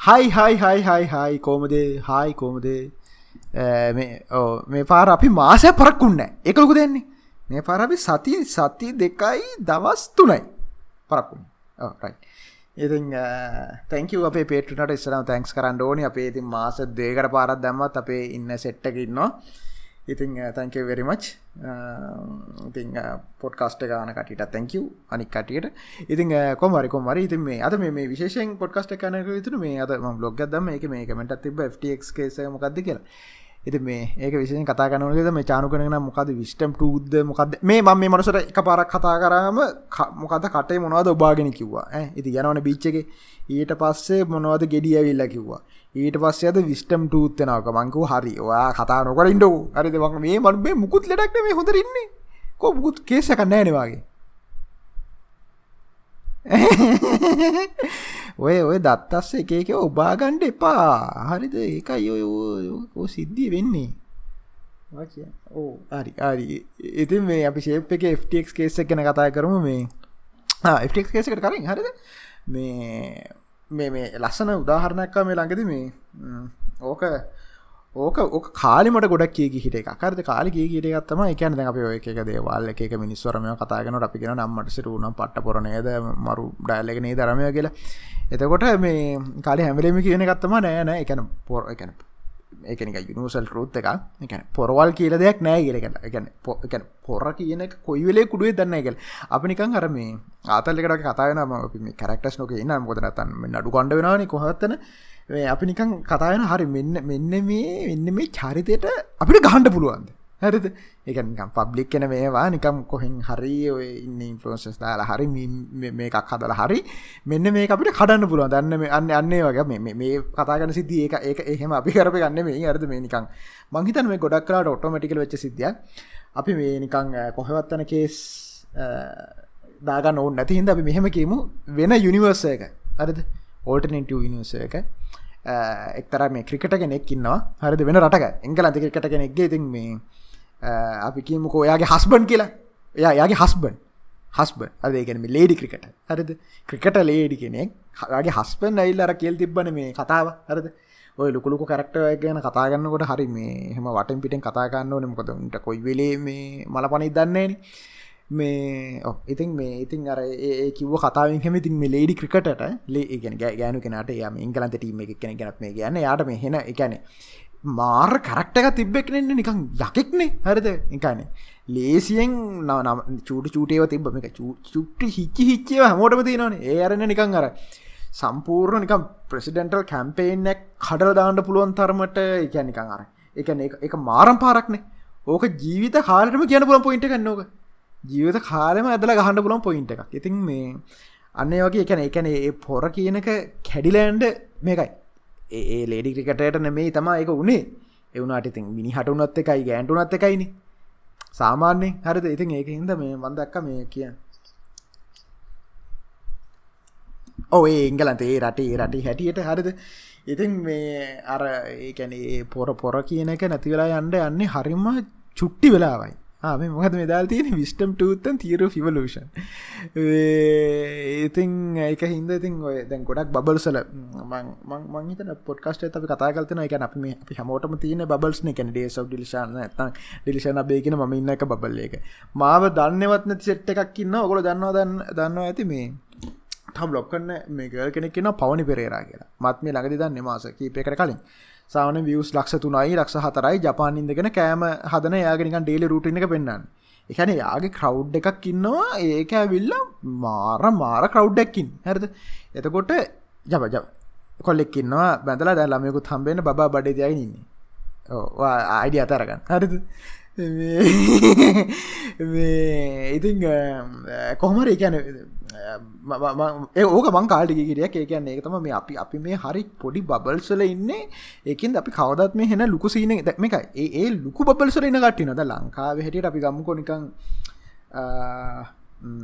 හයි හයි හයි හයි හයි කෝමදේ hi කෝමදේ මේ පාර අපි මාසය පරක්කුන්න එකලකු දෙන්නේ මේ පරපි සති සති දෙකයි දවස් තුනයි පරක්කුණ ඉතින් තැංක අපේ පේටට ඉස්සරම් තැන්ක්ස් කරන්න ඕනි. අපේ ඉතින් මාස දේකට පාරත් දැම්මත් අපේ ඉන්න සෙට්ටකින්නවා ඉතිං uh, තැංක වෙරිමච් uh, ඉතිං පොඩ්කාස්ට ගාන කටට තැංකව අනික් කටියට. ඉතින් කොමරිකො මරි ඉතින් මේ අද මේ විශේෂෙන් පොඩ්කාස්ට කනක තුන මේ අද ම බ්ලොග් දම එක මේ කමට තිබ ෆ්ටක් කේස මොකක්ද කියලා. එති මේ ඒක විසිෙන් කතා කනනකද මේ චානු කරන මොකද විස්ටම් ටූද්ද මොකද මේ මම මේ මනසට එක පාරක් කතා කරාම මොකද කටේ මොනවද ඔබාගෙන කිව්වා? ඉති යනවන බිච්චක ඊට පස්සේ මොනවද ගෙඩිය ඇවිල්ල කිව්වා? ඊට පස්සේ අද විස්ටම් ටූත්තනාවක මංකු හරි. වා කතා නොකර ඉන්ඩ හරිද ම මේ මන්බේ මුකුත් ලෙඩක්න මේ හොඳරන්නේ කො මුකුත් කේසක නෑනවාගේ ඔය ඔය දත්තස්ස එක එක ඔබාගණ්ඩ එපා. හරිද? ඒකයි ඔය සිද්ධිය වෙන්නේ. ඕ හරි හරි. ඉතින් මේ අපි ශේප් එක ෆ්ටක් කේස ගැන කතා කරමු මේ. ෆ්ටක් කේසකට කරින් හරිද? මේ මේ මේ ලස්සන උදාහරණයක්කා මේ ළඟද මේ ඕක ඕක ඕක කාලිමට ගොඩක් කිය හිට එකරද කාලි කියට ගත්තම එකන අප ඔය එක දේවල් එක මිනිස්වරම කතාගෙන අපිගෙන නම්මට සිරුනම් පට්ට පොරනේද මරු ඩයිල්ලගෙන දරමය කියලා. එතකොට මේ කාලි හැමලේම කියන ගත්තම නෑනෑ එකන පොර එකන එකනික යුනිසල් රුත් එක එකන පොරවල් කියල දෙයක් නෑ කියලකට එකන එකන පොර කියන කොයි වෙලේ කුඩුවේ දන්න එකල් අපි නිකන් අර මේ ආතල්ලකට කතායනම අපි කරක්ටස් නොක ඉන්න මොදනතන් නඩු කොන්ඩ වෙනනි කොහත්තන අපි නිකන් කතායන හරි මෙන්න මෙන්න මේ මෙන්න මේ චරිතයට අපිට ගහන්ඩ පුළුවන්ද? හරිද? එකනිකම් පබ්ලික් කෙන මේවා නිකම් කොහෙන් හරි ඔය ඉන්න ඉන්ෆලෝසස් දාලා හරි මේකක් හදලා හරි මෙන්න මේ අපිට කඩන්න පුළුවන්. දන්න මේ අන්න අන්නේ වගේ මේ කතාගන සිද්ධිය ඒක ඒක එහෙම අපි කරප ගන්න මේ අරද මේ නිකං මංහිතන මේ ගොඩක් කලාට ඔටෝමටිකල් වෙච්ච සිද්ධිය අපි මේ නිකං කොහෙවත්තන කේස් දාගන්න ඕන්න නැති හිද අපි මෙහෙම කියමු. වෙන යුනිවර්ස එක. හරිද? ඕල්ටනෙට නිවර්ස එක. එක්තර මේ ක්‍රිකට කෙනෙක් ඉන්නවා. හරිද? වෙන රටක. එංගල ක්‍රිකට කෙනෙක්ගේ ඉතින් මේ අපි කියමුකෝ ඔයාගේ හස්බන් කියලා. එයා යාගේ හස්බන් හස්බ අදේගැනම ලේඩි ක්‍රිකට හරිද? ක්‍රිකට ලේඩි කෙනෙක්. හගේ හස්පන් ඇයිල් අර කියල් තිබන මේ කතාව. හරද? ඔය ලුකුලුක කරක්ටය ගැන කතාගන්නකොට හරි මේ හෙම වටන් පිටෙන් කතාගන්න ඕන. මොකද උන්ට කොයි වෙලේ මේ මල පනි දන්නේ මේ ඉතින් මේ ඉතින් අර ඒ කිව කතාවෙන් හෙමතින් මේ ලේඩි ක්‍රිකට ලේ ගැන ගෑනු කෙනට යාම ඉංගලන්ත ටීම එක කෙන ගැනත් මේ ගැන යාට මේ හෙන එකැනේ මාර් කරක්ටක තිබ්බෙක්නෙන්න නිකං යකෙක්නේ හරිද? එකනේ ලේසියෙන් නම චූට චූටේව තිබ එක චුට්ටි හිච්චි හිච්චේ හමෝටම තියෙනවන. ඒ අරන්න නිකං අර සම්පූර්ණ නිකම් ප්‍රසිඩෙන්ටල් කැම්පේෙන්ක් කඩල දාන්නට පුළුවන් තරමට එක නිකං අර එක එක මාරම් පාරක්නේ ඕක ජීවිත කාලටම කියන පුළන් පොයින්ට කන්නෝක ජීවිත කාලම ඇදල ගහන්න පුළන් පොයින්ට එකක්. ඉතින් මේ අන්න වගේ එකන එකන ඒ පොර කියනක කැඩිලෑන්ඩ මේකයි. ඒ ලේඩි ක්‍රිකටයට නෙමේ තමා එක උනේ. එවුණට ඉතින් මිනි හටුනත් එකයි ගෑන්ටුනත් එකයිනි. සාමාන්‍යෙන් හරිද? ඉතින් ඒක හිද මේ වන්දක්ක මේ කිය ඔඒ එංගලන්තේ රටේ රටි හැටියට හරිද? ඉතින් මේ අර ඒකැනේ පොර පොර කියන එක නැතිවෙලා යන්ඩ යන්නේ හරිම චුට්ටි වෙලාවයි. ආම මොහද මෙදාල් තියෙන විස්ටම් ටූතන් තීර ෆිවලූෂන් ඉතින් ඒක හින්ද ඉතින් ඔය දැන් ගොඩක් බබල්සල මංහිත පොට්කස්ට අපි කතාගලතන එක අප මේ අපි හමෝටම තියන බල්ස්න කැන ඩේ සබ් ඩිලිශාන ඇතන් ඩිලිශන බේගෙන ම ඉන්න එක බල්ල එක. මාව දන්නවත්න සෙට් එකක් ඉන්න ඔගොල දන්නවා දන්න දන්නවා ඇති මේ? තම් ලොක්කන්න මේ ගල් කෙනෙක් කියෙන පවනි පෙරේරා කියලා. මත් මේ ළඟදි දන්න මාස කීපයකට කලින්. සාන වියස් ලක්ෂ තුනයි ලක්ෂ හතරයි ජපානින්දගෙන කෑම හදන යාගෙනකන් ඩේලි රුටින එක පෙන්න්න එකන යාගේ ක්‍රව් එකක් ඉන්නවා ඒක ඇවිල්ල මාර මාර කව්ඩක්කින් හැරද? එතකොට ජබ ජබ කොල්ලෙක්කින්නවා බැඳලා දැ ළමයකුත් හම්බෙන බා බඩේ දයයි ඉන්නේ. අයිඩිය අතරගන්න හරිද? ඉතින් කොහමර එකන ඕක මං කාල්ටි කිරියක් ඒ කියන්නේ ඒක තම මේ අපි අපි මේ හරි පොඩි බබල්සල ඉන්න. ඒකින් අපි කවදත් මේ හෙන ලුකු සීන දැක්ම එක ඒ ලුකු බබල්සල ඉන්න කට්ටිනද ලංකාව හැටියට අපි ගම්කොනිකං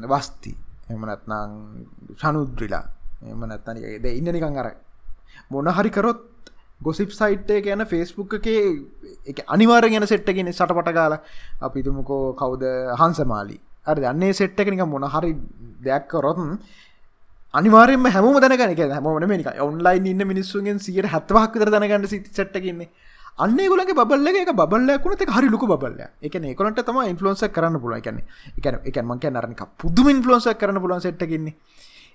වස්ති. එමනත්නං ශනුද්‍රිලා එම නැත්තන ද ඉන්න නිකං අර මොන හරිකරොත් ගොසිප් සයිට්ය කියන ෆෙස්බුක් එකේ එක අනිවාර ගැන සෙට්ටගෙන සටපට ගාල. අපිතුමකෝ කවුද? හන්සමාලි අර දන්නේ සෙට්ටකනික මොන හරි දෙයක් කරොත් අනිවාරෙන්ම හැම දැනගන එක හැමෝන මේක ඔන්ලයින් ඉන්න මිනිස්සුගෙන් සියට හැත්වහක්කර දැනගන්න සිට සට්ටකින්නේ අන්න ගොලගේ බල්ල එක බල්ලකුණත හරි ලොක බල්ල එක ඒකොලට තම ඉන්ෆලන්ස කරන්න පුල එකන එක එක මක නරක පුදුම ඉන්ෆලන්ස කරන්න පුලන් සට්ටකින්නේ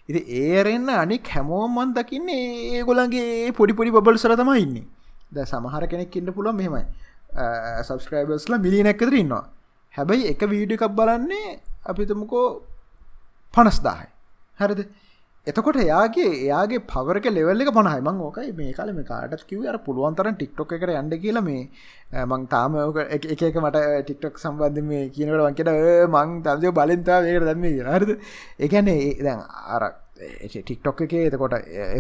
ඉති ඒරෙන්න්න අනික් හැමෝමන් දකින්නේ ඒගොලන්ගේ පොඩි පොඩි බබල් සර තම ඉන්නේ. ද සමහර කෙනෙක් ඉන්න පුළන් මෙහෙමයි. සබස්ක්‍රයිබස්ල මිලිනැක්කතර ඉන්නවා. හැබැයි එක වීඩ එකක් බලන්නේ අපිතමකෝ පනස්දාහයි. හරිද? එතකොට එයාගේ එයාගේ පවරක ලෙවල්ල එක පනහයි. මං ඕකයි මේ කාල මේ කාටත් කිව අර පුළුවන්තර ටික්ටොක් එකට යන්න කියලා මේ මං තාම එක එක මට ටික්ටොක් සම්බන්ධ මේ කියනකට වන්කට මං තන්දය බලන්තා වේකට දැම හරිද? එකන්නේ දැන් අර ටික්ටොක් එක එතකොට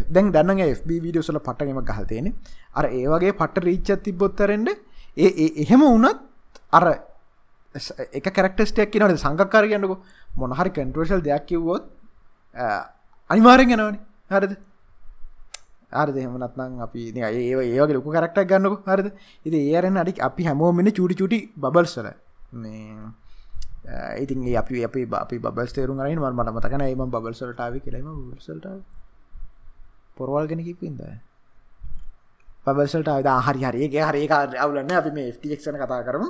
දැන් දන්න FB වීඩියෝසල පටගම ගහතේන අර ඒවගේ පට රීච්චත් තිබොත්තරෙන්ට ඒ එහෙම වනත් අර එක කරක්ටස්ටයක් නට සංකකාර කියන්නක. මොනහරි කන්ට්‍රේශල් දෙයක් කිව්වොත් අනිවාරෙන් යනවන. හරිද? ආරද එහමනත්නම් අපි ඒ ඒවගේ ලොකු කරක්ටක් ගන්නක. හරිද? ඉති ඒරෙන් අඩි අපි හැමෝමෙන චුටි චුටි බබල්සල මේ ඉතින් අපි අපි අපි බල් තේරු රයි ම මට මතකන ඒම බල්සල්ටාව කියලම බල්සල්ට පොරවල් ගෙන කිපින්ද පබල්සල්ට හරි හරිගේ හරිකාර අවුලන්න අපි මේ ෆ්ටක්ෂන කතා කරමු.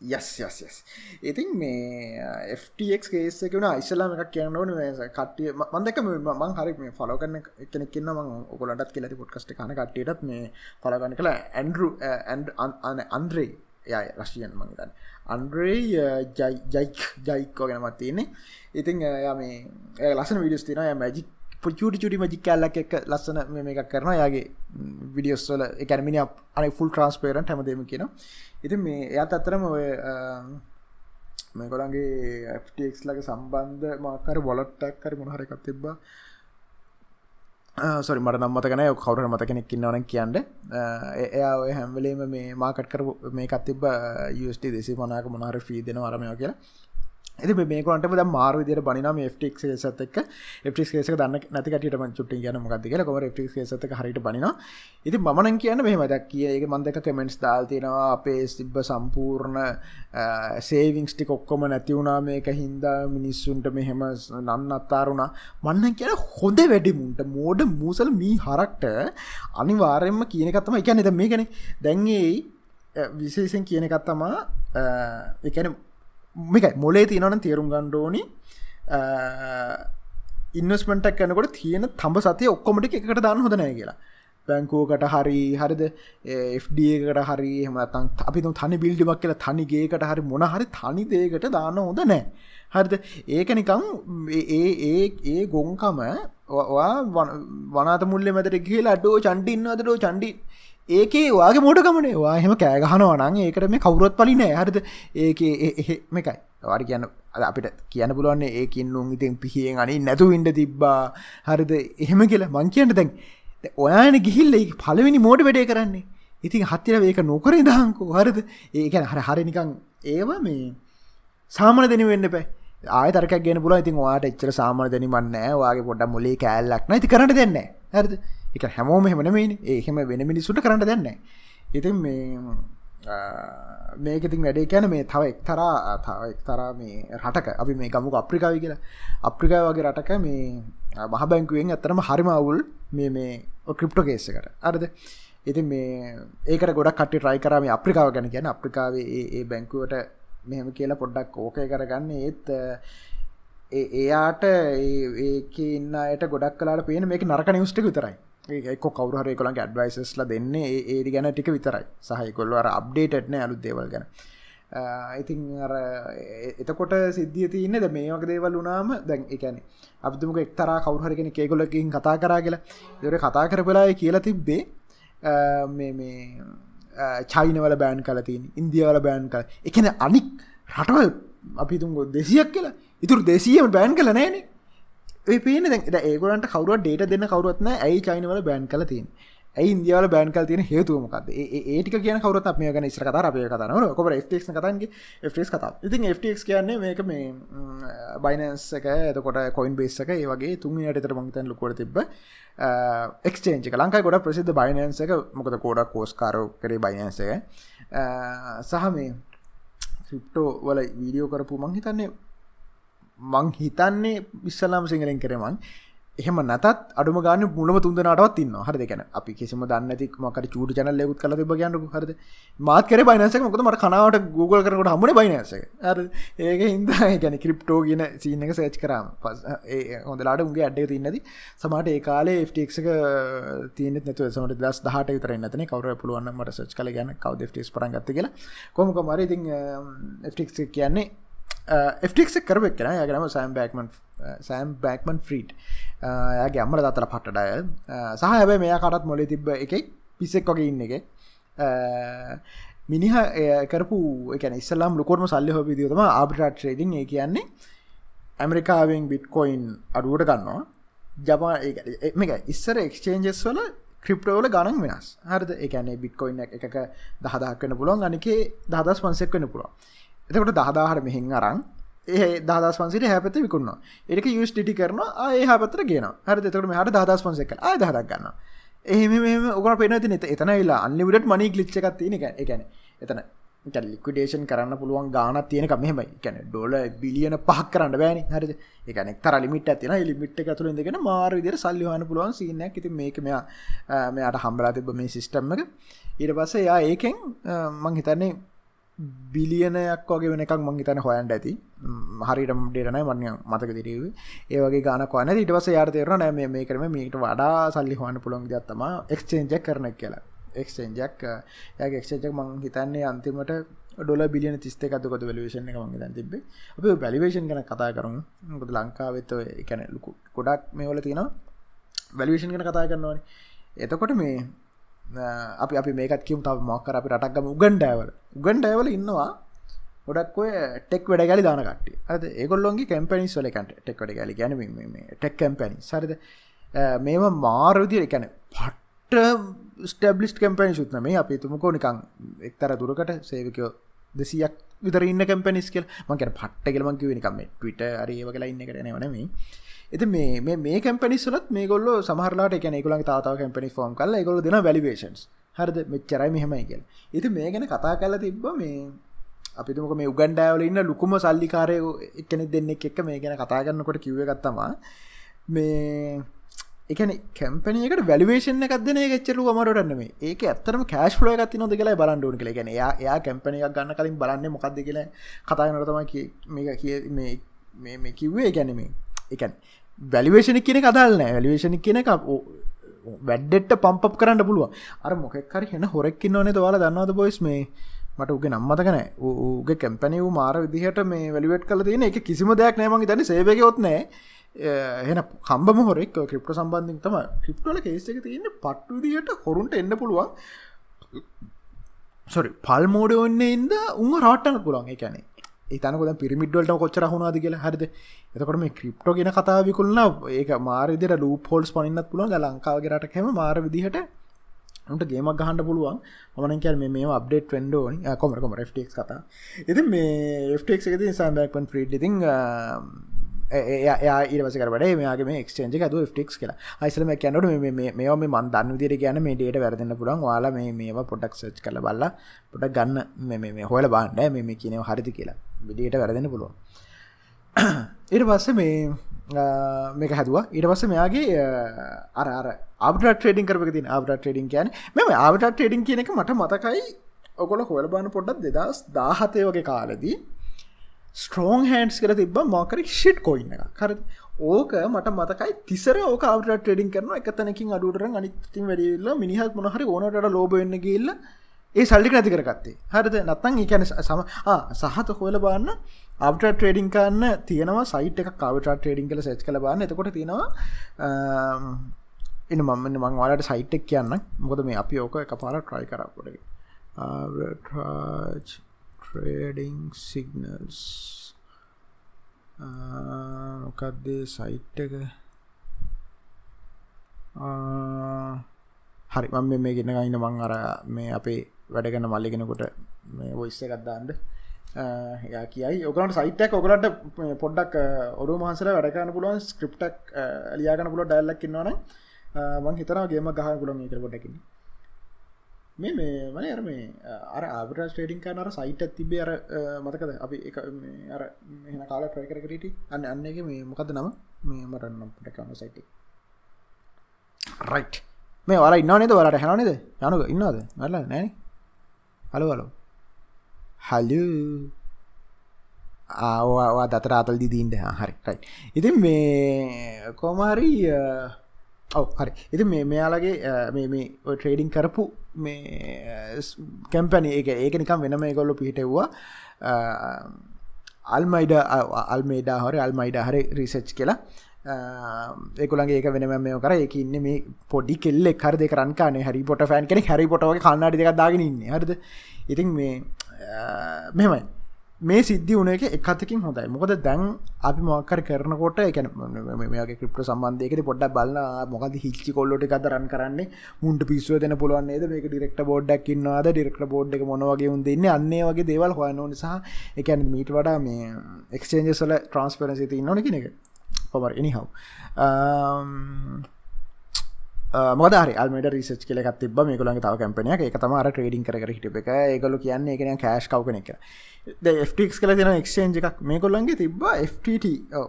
යස් යස් යස් ඉතින් මේ uh, FTX කේසක වුණ. ඉස්ලාම එකක් කියන්න ඕන කටිය මන්දක මං හරි මේ ෆලෝ කරන එකනෙක්න්න මං ඔකොලටත් කියලති පොට්කස්ට කන කටයටත් මේ පලගන්න කළ ඇන්ඩරු අන්ද්‍රේ යයි රශියන් මංතන් අන්ඩ්‍රේ ජයික් ජයික්කෝ ගැනමත් තියන්නේ. ඉතින් uh, ය මේ ලසන විඩියස් තින මැජික් පුචුටි චුටි මජික් කැල්ලක් එක ලස්සන මේ එකක් කරන යාගේ විඩියස්වල එකැනමිනි අන ෆුල් ට්‍රන්ස්පේරන් හැමදේම කියනවා. ඉතින් මේ එයත් අත්තරම ඔය මේ කොළන්ගේ FTX ලගේ සම්බන්ධ මාකර වොලට්ටක් කර මොහරකක් තිබ්බා. සොරි මට නම් මතකන කවර මත කෙනෙක් ඉන්නවන කියන්න. එයා ඔය හැම්වලේම මේ මාකට් කර මේකත් තිබ යස්ට දෙසි මනාක මොනාර ෆී දෙන අරමය කියලා. ඇති මේකට ද මාර විදිර බනිනම ෆ්ටික් සතක් ෆ්ටික් ේස දන්න නැතිකටම චුට්ට යන මගද කියල. කොම ෆ්ටික් සත හරිට බනින ඉති මන කියන්න මෙහම දක් කිය ඒ මන්දක කමෙන්ට්ස් දාල්තිනවා අපේ සිබ්බ සම්පූර්ණ සේවිංස්ටි කොක්කොම නැතිවුණා මේක හින්දා. මිනිස්සුන්ට මෙහෙම නන්න අත්තාරුණා මන්න කියන හොඳ වැඩිමුන්ට මෝඩ මූසල් මී හරක්ට අනිවාරෙන්ම කියනකත්තම එකන එත මේ ගැන දැන්ගේ විශේෂෙන් කියනකත්තමා එකන මේක මොලේ තියනවන තේරුම් ගණ්ඩෝනි ඉන්නස්මටක් කනකොට තියෙන තඹ සතිය ඔක්කොමටි එකට දාන්න හොදනය කියලා. බැංකෝකට හරි හරිද? එකට හරි හමතන් අපි තනි බිල්ඩිමක් කියලා තනිගේකට හරි මොන හරි තනි දේකට දාන්න හොඳ නෑ. හරිද? ඒක නිකං ඒ ඒ ඒ ගොංකම වනාත මුල්ල මැතර කියලා අඩෝ චන්ඩින්න අදරෝ චන්ඩි ඒකේ වාගේ මෝටකමනේ වාහෙම කෑගහනවනං ඒකට මේ කවුරොත් පලිනෑ හරිද? ඒක මේකයි. වාඩි කියන්න අපිට කියන්න පුළුවන්නේ ඒකින් නුම් ඉතින් පිහියෙන් අනි නැතු ඉන්ඩ තිබ්බා. හරිද? එහෙම කියලා මං කියන්න දැන් ඔයාන ගිහිල්ල පලවෙනි මෝඩ වැඩේ කරන්නේ. ඉතින් හත්තිර ඒක නොකර දහංකෝ හරිද? ඒකැන හර හරිනිකං ඒවා මේ සාමන දෙනි වෙන්න පැ ආයතරක ගෙන පුල ඉතින් වාට එච්චර සාමන දෙනිමන්න වාගේ පොඩ මුලේ කෑල්ලක් නති කරට දෙන්න හරිද? එක හැමෝම හෙමනමයින් ඒහෙම වෙන මිනිස්සුට කරන්න දෙන්න ඉතින් මේ මේකතින් වැඩේ කැන මේ තව එක්තරා තව එක්තරා මේ රටක. අපි මේ ගමුක අප්‍රිකාවි කියලා. අප්‍රිකා වගේ රටක මේ මහ බැංකුවෙන් ඇතරම හරිම අවුල් මේ මේ ක්‍රිප්ටෝ කේස්සකට අරද ඉතින් මේ ඒකට ගොඩක් කට රයි කරම අප්‍රිකාව ගැන කියන අප්‍රිකාවේ ඒ බැංකුවට මෙහම කියලා පොඩ්ඩක් ඕකය කරගන්න. ඒත් එයාට ඒක ඉන්න අයට ගොඩක් කලාට පේන මේක නරක නිවස්ටික විතරයි. ඒක කවරුහර කොළන් ඇඩ්වයිසස්ල දෙන්නේ. ඒඩි ගැන ටික විතරයි. සහහිකොල්ල අර අප්ඩේටන අලුත් දේවල් ගැන. Uh, ඉතින් එතකොට සිද්ධිය තියන්න ද මේ වගේ දේවල් වුනාම දැන් එකැන අපතුමක එක්තරා කවුහරගෙන කේගොලකින් කතා කරා කියලා දොර කතා කරපලාය කියලා තිබ්බේ uh, මේ මේ චයිනවල බෑන් කලතින් ඉන්දියාවල බෑන් කල එකන අනික් රටවල් අපි තුන් දෙසියක් කියලා. ඉතුරු දෙසියම බෑන් කල නෑනේ. පේන ඒගලට කවරුව ඩේට දෙන්න කවරුත්න ඇයි චයිනවල බෑන් කල තින් ඇයි ඉන්දියාවල බෑන් කල් තියෙන හේතුවමකද ඒටික කියන කවරත් මේ ගන ස්ර කතා අපේ කතන කොබ ෆ්ක් කතන්ගේ ෆ්ස් කතා ඉතින් ෆ්ක් කියන්නේ මේක මේ බයිනන්සක එතකොට කොයින් බේසක ඒ වගේ තුන්ට එතර මංතන් ලොකොට තිබ එක්ස්චේන්ජ ලංකා ගොඩ ප්‍රසිද්ධ බයිනන්සක මොකද කෝඩ කෝස්කාරෝ කරේ බයිනන්සක සහ මේ ක්‍රිප්ටෝ වල වීඩියෝ කරපු මංහිතන්නේ මං හිතන්නේ විස්සලාම් සිංහලෙන් කරමන් එහෙම නැතත් අඩුම ගන්න මුලම තුන්දනටවත් ඉන්න හර දෙකන අපි කිසිම දන්නති මකට චූට චනල් ලෙකුත් කල බගයන්න හරද? මාත් කර බයිනස මොකද මට කනාවට Google කරකට හමන බයිනස ඒක හින්ද ගැන කිරිප්ටෝ කියන සීන එක සේච් කරම්. පස් හොඳලාට උගේ අඩ්ඩ තින්නද සමට ඒ කාලේ ෆ්ටික්ක තියනෙ නතු සමට දස් දහට විතර නතන. කවර පුළුවන් මට සච් කල ගැන කව ෆ්ටිස් පරගත්ත කියලා. කොමක මර. ඉතින් ෆ්ටික් කියන්නේ ෆ්ටික් කරවෙක් කෙන යගනම සෑම් බෑක්මන් සෑම් බෑක්මන් ෆ්‍රීට් යාගේ අම්මල දතර පට්ටඩයල් සහ හැබැ මෙයා කටත් මොලි තිබ්බ එක පිස්සෙක් වගේ ඉන්න එක uh, මිනිහ කරපු එක ඉස්සල්ලාම් ලොකොටම සල්ලි හොබි දියතම ආබිටාට් ්‍රේඩිං ඒ කියන්නේ ඇමරිකාවෙන් බිට්කොයින් අඩුවට ගන්නවා. ජපා මේක ඉස්සර එක්ස්චේන්ජස් වල ක්‍රිප්ටෝල ගණන් වෙනස්. හරද? එකන බිට්කොයින් එක දහදක් වන්න පුළුවන්. අනිකේ දහදස් පන්සෙක් වන්න පුළුවන්. එතකොට දහදාහට මෙහින් අරං ඒ දස් පන්සිට හැපත විකුන්න ඒක යස් ටිටි කරන ඒ හපතර ගෙන හර තකට හට දස් පන්සක ආය දහදක් ගන්න එහෙම ඔක පෙන ති එතන වෙලා අන්ලිවිට මනි ගලිච්ච එකක් තියෙන එකැන එතන. ලික්විඩේෂන් කරන්න පුළුවන් ගාන තියෙනක මෙහම කැන ඩොල බිලියන පහක් කරන්න බෑනි. හරි එකන තර ලිමිට ඇතින ලිමිට් ඇතුළ දෙගෙන මාර විදිර සල්ලිහන පුළුවන් සින්න ඇති මේක මෙයා මෙයාට හම්බලා තිබ මේ සිිස්ටම්මක ඊට පස්ස යා ඒකෙන් මං හිතන්නේ බිලියනයක් වගේ වෙනක් මං හිතන හොයන්ට ඇති. හරිට ඩේටනයි මන්ය මතක දිරව ඒවගේ ගානක් වන ඉටවස යාර්තයර නෑ මේ කරම මේට වඩා සල්ලි හොන්න පුළොන් දත්තම එක්ස්චේන්ජක් කරන කියලා. එක්ස්චේන්ජක් ය එක්ෂේජක් මං හිතන්නේ අන්තිමට ඩොල බිලියන තිස්ත එකතුකොත වලවේශන එක මගේ දැන් තිබේ අප බැලිවේෂන් ගැන කතා කරමු. ගොද ලංකාවෙත්ත එකැන ලුකු ගොඩක් මේ වල තියෙනවා. වැලිවේෂන් ගැන කතා කරන්නවාන එතකොට මේ අපි අපි මේකත් කිවම් තාව මොක්කර අපි රටක්ගම උගන්ඩෑවල උගන්ඩෑවල ඉන්නවා ගොඩක් ඔය ටෙක් වැඩ ගැලි දානකට අද ඒගොල්ලොන්ගේ කැම්පනිස් වලකට ටෙක් වැඩ ගැලි. ගැන ටෙක් කැම්පැනි සරිද මේම මාරවිදිර එකැන පට්ට ස්ටබ්ලිස් කැම්පැනි සුත්න මේ අපි තුමකෝ නිකං එක්තර දුරකට සේවකයෝ දෙසියක් විතර ඉන්න කැම්පනිස් කෙල් මකට පට්ට කෙලමං කිව නිකම ටවිට අරඒව කලා ඉන්න කරන වනමේ එති මේ මේ කැම්පනිස්සුලත් මේ ගොල්ල සමහරලාට එක ගොලන් තාව කැම්පනි ෆෝම් කල ගොල දෙන වැලිවේශන්ස් හරද? මෙච්චරයි මෙහෙමයි කියල. ඉති මේ ගැන කතා කල තිබ්බ මේ අපිතුමක මේ උගන්ඩෑවල ඉන්න ලුකුම සල්ලිකාරය එකනෙ දෙන්නෙක් එක්ක මේ ගැන කතා කරන්නකොට කිව්ව ගත්තමා මේ එකන කැම්පනකට වැලිවේෂන එකක්දන ච්චරු මරටන්න මේ ඒක ඇත්තරම කෑශ් ලෝ එකත් නොද කියලා බලන්ඩුවන් කළ ගැන යා කැම්පනයක් ගන්න කලින් බලන්න මොකක්ද කියලා කතා නරතම මේ කිය මේ කිව්වේ. ගැනීමේ එකන් වැලිවේෂණ කියන කදල්නෑ වැලිවේෂණ කියන එක වැඩ්ඩෙට පම්ප් කරන්න පුළුව අර මොකක්කර හෙන හොරෙක්කින්න ඕනේ දවාල දන්නවද බොයිස් මේ මට උගේ නම්මතකන ඌගේ කැම්පැනි වූ මාර විදිහට මේ වැලිවෙට් කල තියෙන එක කිසිම දෙයක් නෑමගේ තැන සේවකයොත්නෑ එහන කම්බම හොරෙක් ක්‍රිප්ට සම්බන්ධින් තම ක්‍රිප්ටල කේස එක තියන්න පට්ටු දිට හොරුන්ට එන්න පුළුවන්. සොරි පල් මෝඩ ඔන්න ඉද උන් රාට්ටන පුළන් එකැනේ ඒතනකොද පිරිමිඩ්වලට කොච්චර හුණනාද කියලා? හරිද? එතකොට මේ ක්‍රිප්ටෝ ගෙන කතාවිකුල්න්න ඒක මාරදිර ලූ පොල්ස් පනින්නත් පුළුවන්. ලංකාවගේරට හැම මාර විදිහට ට ගේමක් ගහන්ඩ පුළුවන්. මන කැ මේ අප්ඩේට් ෙන්ඩෝනි කොමරකොම ෆ්ටක් කතා. ඉති මේ ෆ්ටක් එකති සම්බක්න් ්‍රීඩ් ඉතිං එයා ඉරවසකරට මේගේ එක්ෂේජ ද ෆ්ටික්ස් කියලා. අයිසලම කැනට මේ මේ මන් දන්න දිර ගැන මේ ඩේට වැරදින්න පුළන් වාලා මේ මේවා පොටක් සච් කල බල්ල පොට ගන්න මේ හොල බාන්ඩ මේ කියනව හරිති කියලා. විඩියට වැරදින්න පුළුවන්. ඉට පස්ස මේ මේක හැදවා. ඊට පස්ස මෙයාගේ අර ආබට ට්‍රේඩින් කරප තින් ආබට ට්‍රේඩින් කියන මෙම ආබට ට්‍රේඩින් කියන එක මට මතකයි ඔකොල හොල බාන පොඩ්ඩක් දෙදස් දාහතය වගේ කාලදී ස්ට්‍රෝන් හැන්ස් කර තිබ මොකර ෂිට් කොයින්න එක කර ඕක මට මතකයි තිසර ඕක අවට ටඩින් කරන එක තැනකින් අඩුටර අනිතින් වැඩිල්ල මිනිහත් මොහරි ඕනට ලෝබවෙන්න ගල්ල ඒ සල්ලි නැති කරගත්තේ. හරිද? නත්තන් ඒකැන සම සහත හොල බාන්න අපට ට්‍රේඩිං කන්න තියෙනවා සයිට එක කවට ට්‍රේඩිං කල සච් කල බන්න එතකොට තියෙනවා එන්න මම මං වාලට සයිට්ක් කියන්න මොකද මේ අපි ඕක එක පාර ට්‍රයි කරපොට ට්‍රේඩිං සිගනල්ස් මොකක්දේ සයිට් එක? හරි. මම මේ ගෙන ගන්න මං අර මේ අපේ වැඩගන්න මල්ලිගෙනකොට මේ ඔයිස්ස එකක්දාන්ඩ යා කියයි. ඔකට සයිටක් ඔකරට පොඩ්ඩක් ඔඩු මහන්සල වැඩකන්න පුළුවන් ස්ක්‍රප්ටක් ලියාගන පුල ඩැල්ලක් න්නවන මං හිතර ගේම ගහ පුලන් තර පොටකින්නේ මේ මේ මන අර මේ අර ආබරස් ටේඩින් කනර සයිට තිබේ අර මතකද? අපි එක අර මෙහන කාල ට්‍රයි කරට අන්න අන්න එක මේ මොකද නම? මේ මරන්නම් පටකන්න සයිට රයි් මේ වල ඉන්න නේද? වලට හැනනේද යනුක ඉන්නද මරල නෑන හලු හලු හලු ආවා දතර අතල් දිදීන්ට හරි රයි ඉතින් මේ කොමහරී ඔව හරි ඉති මේ මෙයාලගේ මේ ට්‍රේඩිං කරපු මේ කැම්පැනි එක ඒක නිකම් වෙනම ගොල්ලු පිහිටව්වා අල්මයිඩ අල්මේඩා හොර අල්මයිඩ හරි රිසච්් කියලා ඒකුලගේ ඒක වෙනම මේ කර. එක ඉන්න මේ පොඩි කෙල්ලෙ හරද? කරන්කාන හරි පොට ෆෑන් කෙනෙ හරි පොටගේ කන්නාඩි දෙක දාගෙන ඉන්න. හරිද? ඉතින් මේ මෙමයි මේ සිද්ධි වන එක එකතකින් හොඳයි. මොකද දැන් අපි මොක්කර කරනකොට එකන මේගේ ක්‍රිප්ට සම්බන්ධයකට පොඩ්ඩක් බලන්න මොකද හිච්චි කොල්ලොට කතරන් කරන්නේ? මුන්ට පිස්ව දෙන පුළුවන්න්නේද මේක ඩිරෙක්ට බෝඩ්ඩක් ඉන්නවාද? ඩිරෙක්ට බෝඩ් එක මොනවගේ උන් දෙන්න? අන්නේ වගේ දේවල් හොයන නිසා එකන මීට වඩා මේ එක්ස්චේන්ජස්ල ට්‍රන්ස්පරසිති ඉන්නන කෙනෙක පොමර එනිහව මොදර අල්මට රිසච් කෙලෙක් තිබ මේ කොළන් තව කැපනය එක තමර ට්‍රේඩින් කර හිට එක. ඒගොල කියන්නේ එකන කෑශ් කවන එක ෆ්ටික්ස් කල තින එක්ෂේන්ජ එකක්. මේ කොල්ලන්ගේ තිබ FTT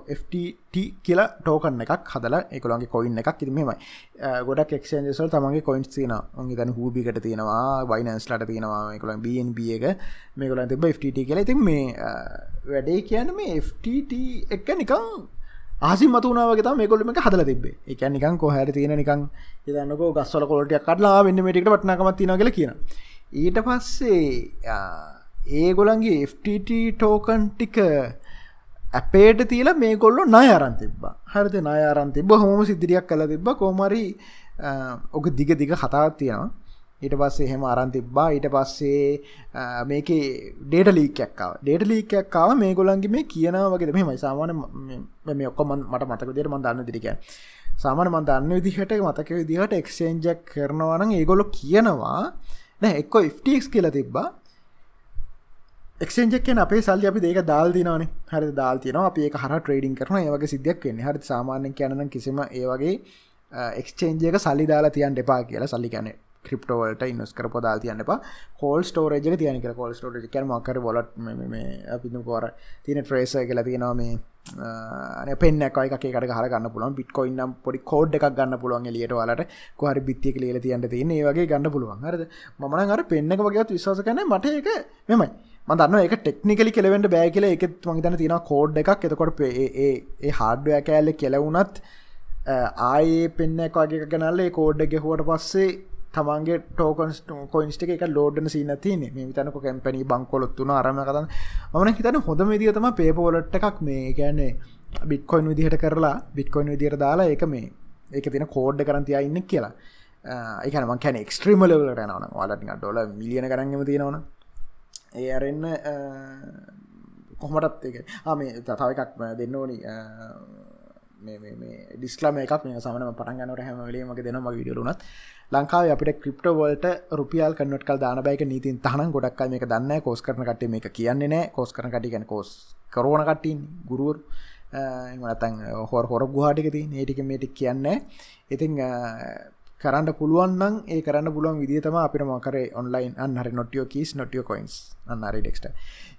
FTT කියලා ටෝකන්න එකක් හදලා එකකොළන්ගේ කොයින් එකක්. ඉතිමමයි uh, ගොඩක් එක්ෂේන්ජසල් තමගේ කොයින්ස් තින ඔගේතන හූබිකට තියෙනවා වයිනස්ලට තියෙනවා කොළන් බNB එක. මේ කොලන් තිබ FTT කියලා. ඉතින් මේ uh, වැඩේ කියන්න මේ FTT එක නිකං ආසි මතුනාවගේ මේ කොල්ලම හදල තිබේ එක නිකන් කොහැර තියෙන නිකන් ඉදන්නක ගස්වල කොලටිය කඩලා වෙන්න මටිකට පටනකමත් තින කියල කියන ඊට පස්සේ ඒගොලන්ගේ FTT ටෝකන් ටික ඇපේට තියල මේ කොල්ලො නය අරන් තිබ්බා. හරිත නය අරන් තිබ හොම සිදිරියක් කල තිබ කෝමරි ඕක දිග දිග කතාවත් තියෙනවා. ඊට පස්සේ එහෙම අරන් තිබ්බා. ඊට පස්සේ මේක ඩේට ලීකක්කාව ඩේට ලීකක්කාව මේ ගොලන්ගේ මේ කියනවගේ මෙමයි සාමාන මේ ඔක්කොම මට මතක දෙර මන් දන්න දිරික සාමාන මන් දන්න විදිහට මතක විදිහට එක්ෂේන්ජක් කරනවන ඒගොලො කියනවා නෑ එක්කො ෆ්ටක්ස් කියල තිබ්බා. එක්ෂෙන්ජක්ෙන් අපේ සල්ලි අපි ඒක දාල් දිනවන. හරි දාල් තියන අප ඒ හර ට්‍රේඩින් කරන ඒවගේ සිද්ධයක් වෙන්න. හරි සාමාන්‍යෙන් කියනන කිසිම ඒවගේ එක්ස්චේන්ජයක සල්ලි දාලා තියන් එපා කියලා. සල්ලි කැනෙ ක්‍රිප්ටෝවලට ඉන්නස් කර පොදාල් තියන්න එපා. කෝල් ස්ටෝරේජ තියන කර කෝල් ස්ටෝරජ කැන මකර බොලට අපිනු කෝර තියන ට්‍රේස කියලා තියෙනවා මේ පෙන්න එකයි කට හරගන්න පුලන් පිට්කොයින්නම් පොඩි කෝඩ් එකක් ගන්න පුළුවන් එලියට වලට කොහරි බිත්තිය ලියල තියන්න තියන වගේ ගන්න පුළුවන්. හරද? මන අර පෙන්න්නක වගේත් විශවාස කන මට එක මෙමයි මදන්න එක ටෙක්නිකලි කෙලවෙන්ට බෑ කියල එක මහිතන තියෙන කෝඩ් එකක්. එතකොට ඒ හාඩ්ඩය කෑල්ල කෙලවුනත් ආයේ පෙන්න එකගේ ගැනල්ල කෝඩ්ඩ ගෙහුවට පස්සේ තමන්ගේ ටෝකන්ස් කොයින්ස්ට එක ලෝඩන සින තින මේ විතනක කැම්පැනි බංකොලොත්තුන අරම කතන් මන හිතන හොඳම විදිියතම පේපෝලට් එකක් මේ ගැන්නේ බිට්කොයින් විදිහට කරලා බිට්කොයින් විදිර දාලා එක මේ ඒක තින කෝඩ් කරන්තිය ඉන්න කියලා. ඒකනම කැන එක්ස්ට්‍රීම ලවලට නවන වලට ඩොල මිලියන කරන්නම තියෙනවන ඒ අරන්න කොහමටත් එක මේ තතාව එකක් දෙන්න ඕනි. ඩිස්ලම එකක් මේ සමන පටන්ගන්නට හැම වලීමක දෙනම විඩියරුණත් ලංකාව අපිට ක්‍රිප්ටවල්ට රුපියල් කන්නට කල් දාන බයික නීතින් තහන ගොඩක් මේක දන්න කෝස් කරන කට මේ කියන්නේ නෑ. කෝස් කරන කටිගැන කෝස් කරෝන කට්ටින් ගුරුවර්. මතන් හොර හොර ගුහාටික ති ඒටික මේටික් කියන්නේ ඉතිං කරන්න පුළුවන්න්න ඒ කරන්න පුළුවන් විදිතම අපිට මකර ඔන්ලයින් අන්නහරි නොටියෝ කිස් නොටියෝ කොයින්ස් අන්නරි ඩෙක්ට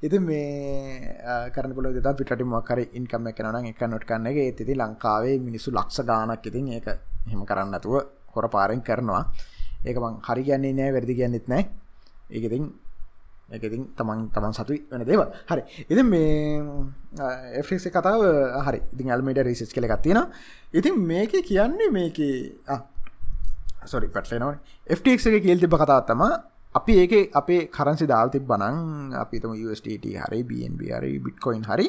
ඉති මේ කරන පුල ද පිට මකර ඉන්කම එකනන එක නොට් කන්න එක. ඇති ලංකාවේ මිනිස්සු ලක්ෂ ගානක් ඉතින් ඒක හෙම කරන්නතුව හොර පාරෙන් කරනවා. ඒක මං හරි කියන්නේ නෑ වැරදි කියන්නෙත් නෑ. ඒකතින් එකතින් තමන් තමන් සතුයි වෙන දේව හරි. ඉති මේ එෆිස කතාව හරි. ඉතින් අල්මට රිසිස් කළ ගත්තියෙන ඉතින් මේක කියන්නේ මේක සොරි පැටලෙනවන FTX එක කියල් තිබ කතාත්තම අපි ඒක අපේ කරන්සි දාල් තිබ බනං අපිතම USට හරි BNB හරි බිට්කොයින් හරි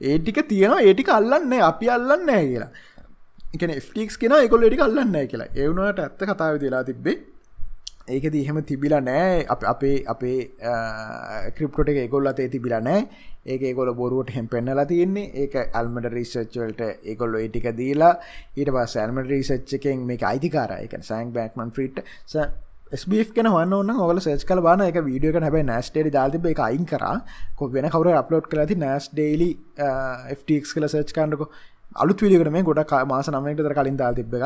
ඒටික තියෙනවා. ඒටික අල්ලන්න අපි අල්ලන්න කියලා. එක ෆ්ටික්ස් කෙන එකොල් ටික අල්ලන්න කියලා. එවුණට ඇත්ත කතාව දෙලා තිබ්බේ ඒක දීහෙම තිබිලා නෑ අප අපේ අපේ ක්‍රිප්ටොට එක ගොල්ල අතේ තිබිලා නෑ ඒක ගොල බොරුවට හෙම පෙන්නලා තියන්නේ. ඒක අල්මට රිසච්වල්ට ඒගොල්ල ඒටික දීලා ඊට පස් ඇල්මට රිසච්චකෙන් මේ අයිතිකාර. එක සෑන් බෑක්මන් ෆ්‍රීට් ස්බ කෙන වන්න ඔල සේච් කල බාන එක වීඩියක හැබයි නස්ටේඩි දාතිබ එක අයින් කර. කො වෙන කවර අප්ලෝඩ් කලති නස් ඩේලි ෆ්ටක්ස් කල සේච් කන්නක අලුත් විලිකට මේ ගොඩක් මාස නමයටතර කලින් දාල් තිබ්බ එක.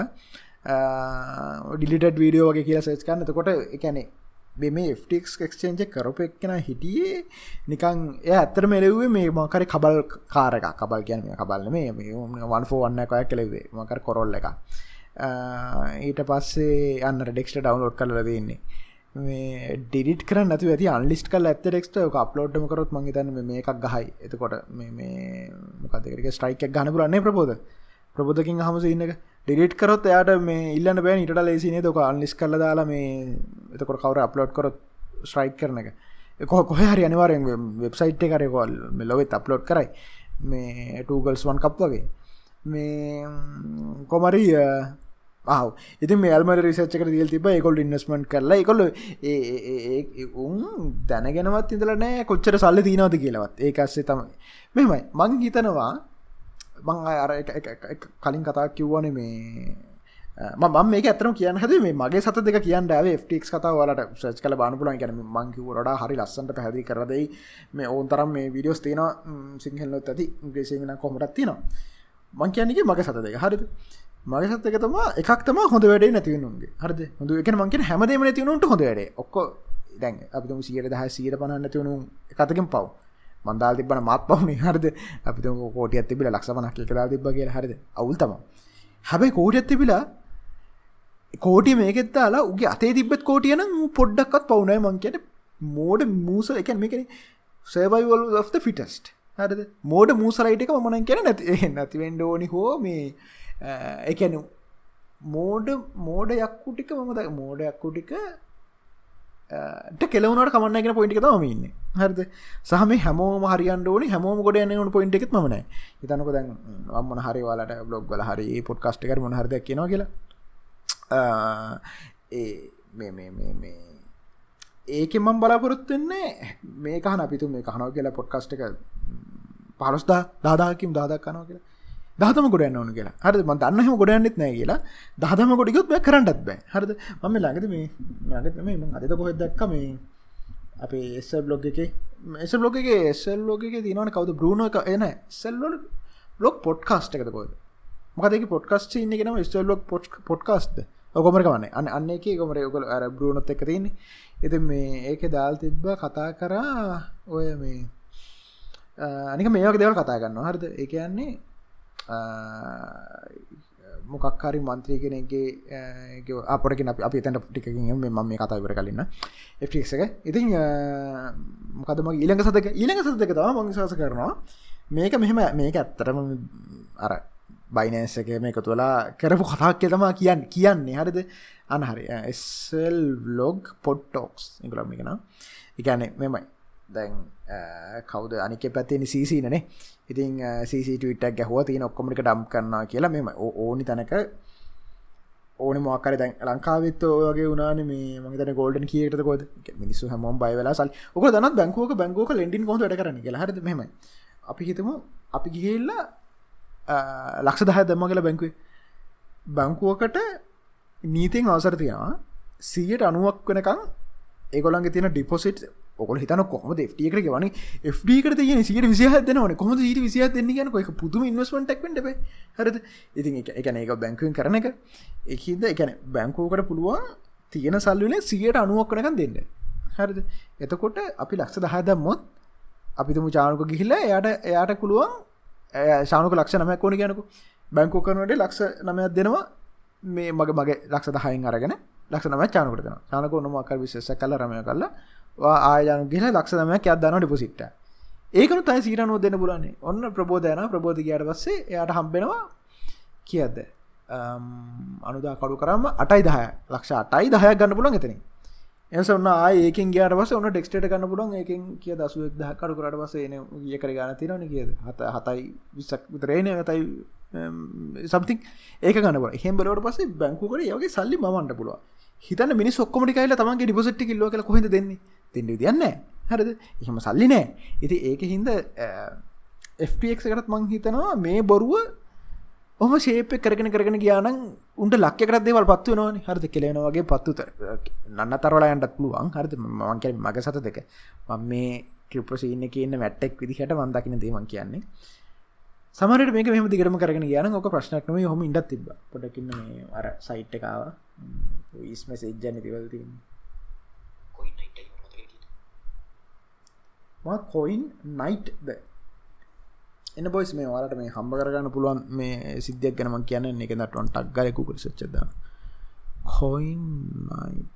ඩිලිට වීඩියෝ වගේ කියලා සේච් කන්න කොට එකැනේ බෙම ෆ්ටික්ස් එක්ස්චේන්ජ කරප එක්කෙන හිටියේ නිකං එය ඇත්තර මෙලවේ මේ මකරි කබල් කාරක කබල් කියන කබල්ල මේ වන්ෆෝ වන්න කය කලෙවේ මකර කොරොල්ල එක ඊට පස්සේ අන්න ඩෙක්ට ඩවන්ලෝඩ් කරල දෙන්නේ මේ ඩිට කර නැතු ඇති අන්ලිස්ට කල් ඇත ෙක්ට අප්ලෝඩ්ම කරොත් මංහිතන්න මේ එකක් ගහයි. එතකොට මේ මොකදක ස්ට්‍රයික් ගන පුරන්නේ ප්‍රබෝධ. ප්‍රබෝධකින් හම ඉන්නක ඩිට කරොත් එයාට මේ ඉල්ලන්න බෑ නිට ලේසිනේ තොක අන්ලිස් කල දාලා මේ එතකොට කවර අප්ලෝඩ් කරොත් ස්ට්‍රයික් කරන එක. කො කොහ හරි අනිවාරෙන් වෙබ්සයිට් කරකොල් මෙලොවෙත් අප්ලෝඩ් කරයි. මේ ටූගල්ස් වන් කප් වගේ. මේ කොමරී ආව ඉති මේල්ම රිසච්ක දිල් තිබ එකොල් ඉන්වස්මට් කරලා එකොල්ල උන් දැනගෙනවත් ඉදල නෑ කොච්චර සල්ල තිීනවද කියලවත්. ඒකස්සේ තමයි. මෙමයි මං හිතනවා මං අර කලින් කතා කිව්වන මේ මම මේ ඇතරම කියන්න හද මේ මගේ සත දෙක කියන්න ඇව ෆ්ටික් කතා වලට සච් කල බානපුලන් ගැන මංකිවරට හරි ලස්සට පැහදි කරදයි මේ ඕන් තරම් මේ විඩියෝස් තියෙන සිංහල්ලොත් ඇති. ග්‍රේසිගෙන කොමටත් තියෙනවා? මං කියන්නගේ මගේ සත දෙක හරිද? මගේ සත් එක තම එකක් තම හොඳ වැඩේ නැතිවුණුන්ගේ හරද? හොඳ එක මංකින හැමදේම නැතිවුණට හොඳ වැඩේ. ඔක්කො දැන් අපිම සියට දහ සීර පනන්න නැතිවුණු එකතකින් පව්. මන්දාල් තිබන මාත් පවුණ හරද? අපි කෝටිය තිබිල ලක්ෂමනක් එකලා තිබ කිය හරිද? අවුල්තම හැබැයි කෝටියත් තිබිලා කෝටිය මේකෙත්තාලා උගේ අතේ තිබත් කෝටියන පොඩ්ඩක්ත් පවුනයි මංකයට මෝඩ මූස එක මේකන සේවයිවල් of ෆිටස්ට හරද? මෝඩ මූසලයිටක මනන් කියන නැති නැතිවෙන්ඩ ඕනි හෝ මේ එකනු මෝඩ මෝඩ යක්කුටික මමද මෝඩ යක්කුටික කෙලවනට කමන්නගෙන පොයින්ටි තම ඉන්න. හරිද? සහම හැමෝම හරියන්ට ඕනි හැමෝම ගොඩ යන්නට පොයින්ට එකත් මන හිතනක දැන් අම්මන හරිවාලට බ්ලොග් වල හරි පොට් කස්ටිකර මොන හරද කියෙන කියලා. ඒ මේ මේ මේ මේ ඒක මම් බලාපොරොත්තුවෙන්නේ මේ කහන අපිතු මේ කහනව කියලා පොඩ්කස්ට එක පලස්දා දාදාකිම් දාදක් කනව කියලා. දහතම ගොඩන්න ඕන කියලා. හරි ම දන්නහම ගොඩන්නෙත් නෑ කියලා. දහතම ගොඩිකුත් බෑ කරන්නත් බෑ. හරිද? මම ළඟද මේ ළඟත මේ අදත කොහෙත් දක්ක මේ අපේ එස බ්ලොග් එක. එස බ්ලොග එක එසල් ලෝක එක තිනවන කවද? බ්‍රුණ එක. එන සෙල්ලොල් බ්ලොග් පොඩ්කාස්ට එකද කොද මොකදක පොඩ්කස්ට ඉන්න ගෙන ස්ටල්ලොක් පොට් පොඩ්කාස්ට ඔකොමර කවන්න අන්න අන්න එක කොමර ඔකල අර බ්‍රුණොත් එක තින්නේ එති මේ ඒක දාල් තිබ්බ කතා කරා. ඔය මේ අනික මේක දෙවල් කතා ගන්න හරිද? ඒ කියන්නේ මොකක්කාරි මන්ත්‍රී කෙනෙගේ අපටක අපි තැට ටිකින් ම මේ කතා ඉවර කලන්න එක් එක. ඉතින් මොකදම ඊළඟ සතක? ඊළඟ සතක තම මං ශස කරනවා. මේක මෙහෙම මේක ඇත්තරම අර බයිනෑස එක මේ එකතු වෙලා කරපු කතාක් තමා කියන්න කියන්නේ. හරිද? අනහරි එස්සල් ලොග් පොට්ටෝක්ස් ඉගලම් එකෙන එකන්නේ මෙමයි දැන් කවුද? අනික පැත්තේ සීසීනනේ ඉතින් සීසිටටක් ගැහුව. තියෙන ඔක්කොමටික ඩම් කරන්නා කියලා මෙම ඕනි තැනක ඕන මොකර දැන් ලංකාවෙත් ඔයගේ වුණන මේ මගේතන ගෝල්ඩන් කියයට කොද මිනිස්සු හම බයි වෙලා සල් ඔක දනත් බැංකුවක? බැංගෝක ලෙන්ඩින් කොද ට කරන කියලා. හරද? මෙම අපි හිතමු අපි ගිහිල්ලා ලක්ෂ දහ දෙම කියලා බැංකුවේ. බංකුවකට නීතින් අවසර තියෙනවා. සීයට අනුවක් වෙනකං ඒගොලන්ගේ තියෙන ඩිපොසිට් ඔකොල හිතන කොම ෆ්ට එකට වන ෆ්ට තිය සිට විසිහ දෙනවන. කොම ට විසිහ දෙන්න කියන එක පුදුම ඉන්වස්මටක් ට හරද? ඉතින් එක එකන එක බැංකුවෙන් කරන එක. එකහිද එකන බැංකෝකට පුළුවන් තියෙන සල්ලුනේ සියට අනුවක් කනකන් දෙන්න. හරිද? එතකොට අපි ලක්ෂ දහදම්මොත් අපිතුම චානුක ගිහිල්ල එයට එයාට පුළුවන් ශානුක ලක්ෂ නමයක් ඕන කියනකු. බැංකෝ කරනට ලක්ෂ නමයක් දෙනවා. මේ මගේ මගේ ලක්ෂ දහයින් අරගෙන ලක්ෂ නම චානකටන චානක නොමක්කර විශේෂ කල රමය කරලා ආයනු ගෙල ලක්ෂදමයක් අත් දන්න ඩිපොසිට්ට ඒකනු තයි සීරනුව දෙන්න පුලන්නේ ඔන්න ප්‍රබෝධයන ප්‍රබෝධකයට පස්සේ එයට හම්බෙනවා කියද්ද? අනුදා කඩු කරම අටයි දහය ලක්ෂ අටයි දහයක් ගන්න පුලන් එතන එස ඔන්න ඒකින් ගේට පස ඔන්න ටෙක්ස්ට ගන්න පුලන් ඒකින් කිය දසුවක් දහ කඩු කරට පස එන ඒ කර ගන තිරන කියද? හත හතයි විස්සක් විතරේන තයි සම්ති ඒක ගන්න හෙම බලවට පසේ බැංකුකට යගේ සල්ලි මන්ට පුළුව හිතන මිනි ඔක්කොමටිකයිල තමන්ගේ ඩිපොසිට් කිල්ලෝ කල කොහෙද දෙන්නේ? තිෙන්ඩ තියන්න හරිද? එහෙම සල්ලි නෑ ඉති ඒක හින්ද FPXකටත් මං හිතනවා මේ බොරුව ඔහම ශේප කරගෙන කරගෙන ගියාන උන්ට ලක්කරත් දේවල් පත්ව නොන හරිද? කෙලෙන වගේ පත්තුත නන්න තරවලා යන්ටත් පුළුවන්. හරිද? මංකර මග සත දෙක. මං මේ ක්‍රිප්‍රසින්න කියන්න මැට්ටෙක් විදිහට වන්දකින දේවන් කියන්නේ. සමරට මේක මෙම දිගරම කරගෙන කියන ඕක ප්‍රශ්නක්නම හොම ඉඩත් තිබ පොඩකින්න මේ අර සයිට් එකකාව ඉස්ම සේජ්ජන තිවල් තින්නේ කොයින් නයිට්ද එන්න බොයිස් මේ වාලට මේ හම්බ කරගන්න පුළුවන් මේ සිද්ධියක් ගැනම කියන්න එක දටවන් ටක් ගලකුකර සච්චද coin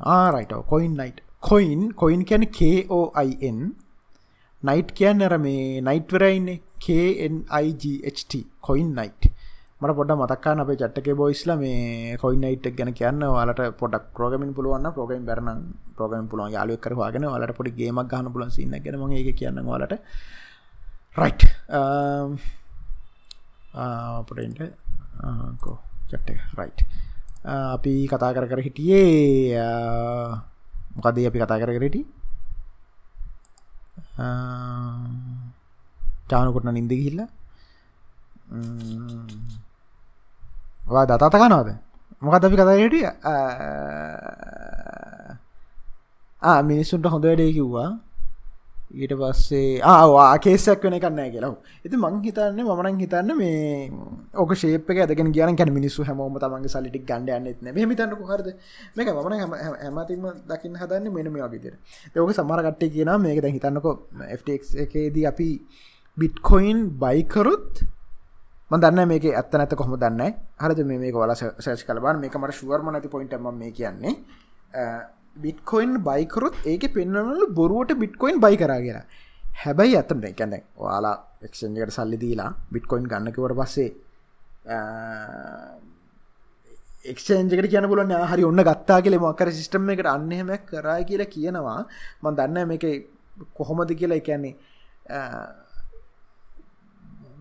alright coin night? Coin coin කියන කෝයින් නයිට් කියන්න අර මේ නයිට්වරයින්න KNIGHT කොයින් නයිට්? මට පොඩ මතක්කා අපේ චට්ටක බොයිස්ල මේ කොයින් නයිට් ගැන කියන්න. වලට පොඩක් ප්‍රෝගමින් පුළුවන් ප්‍රෝගම් බැරන ප්‍රෝගම් පුළුවන් යාලුව කරවාගෙන වලට පොඩි ගේමක් ගහන පුලන් සින්න ගෙන ම ඒ කියන්න වලට රයිට් පොඩට කෝ චට්ට රයිට් අපි කතා කර කර හිටියේ uh, මොකදේ අපි කතා කර කරටි uh, චානකොටන නින්ද ගිහිල්ල. Mm. වා දතාතකනවාද මොකද අපි කතා හිටිය? මිනිස්සුන්ට හොඳ වැඩේ කිව්වා. ඊට පස්සේ ආවා කේසක් වෙන කන්න කියලා. ඇති මං හිතන්න මනන් හිතන්න මේ ඕක ශේප ඇදගෙන කියන කැන මිනිස්සු හැමෝම තමන්ගේ සලිටි ගන්ඩ යන්නෙත්න මෙහිතන්නක හරද? මේක මන හැමතිම දකින්න හදන්න මෙන මේ වගේතර ඒක සමරකට්ටේ කියන මේක දැ හිතන්නකො FTX එකේදී අපි බිට්කොයින් බයිකරුත් මදන්න මේක ඇත්ත නැත කොහොම දන්න හරද? මේක වල සෑච් කලබන් මේක මට ශුවර්ම නැති පොයින්ටම මේ කියන්නේ. බිට්කොයින් බයිකරොත් ඒක පෙන්න්නවල බොරුවට බිට්කොයින් බයි කරා කියලා. හැබැයි ඇතම කැන වාලා එක්ෂන්ජකට සල්ලි දීලා බිට්කොයින් ගන්නකවට පස්සේ එක්ෂන්ජකට කියන පුලන්න හරි ඔන්න ගත්තා කියල මොකර සිිටම් එකට අන්නහෙමක් කරා කියලා කියනවා. මන් දන්න මේක කොහොමද කියලා. එකන්නේ